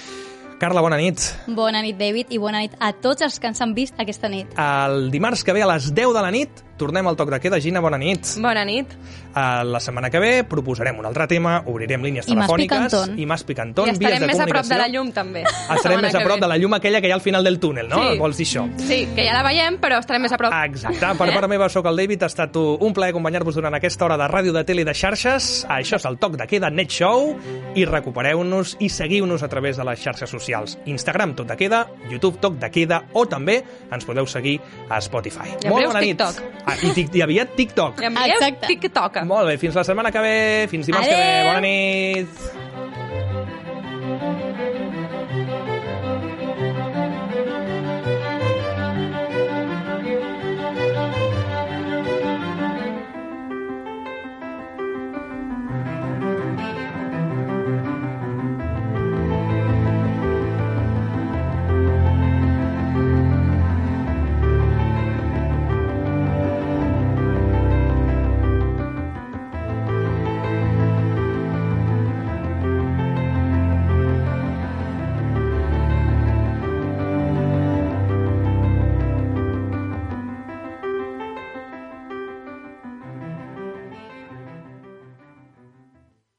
Carla, bona nit. Bona nit, David, i bona nit a tots els que ens han vist aquesta nit. El dimarts que ve a les 10 de la nit tornem al Toc de Queda. Gina, bona nit. Bona nit. Uh, la setmana que ve proposarem un altre tema, obrirem línies I telefòniques Picantón. i Mas Picantón, I estarem més a prop de la llum, també. Estarem més a prop de la llum aquella que hi ha al final del túnel, no? Sí. Vols dir això? Sí, que ja la veiem, però estarem més a prop. Exacte. Per part meva, sóc el David. Ha estat un plaer acompanyar-vos durant aquesta hora de ràdio, de tele i de xarxes. Això és el Toc de Queda Net Show. I recupereu-nos i seguiu-nos a través de les xarxes socials. Instagram Toc de Queda, YouTube Toc de Queda o també ens podeu seguir a Spotify. I en Molt bona nit. Ah, i, tic, hi havia TikTok. I havia Exacte. TikTok. Molt bé, fins la setmana que ve, fins dimarts Adeu. que ve. Bona nit.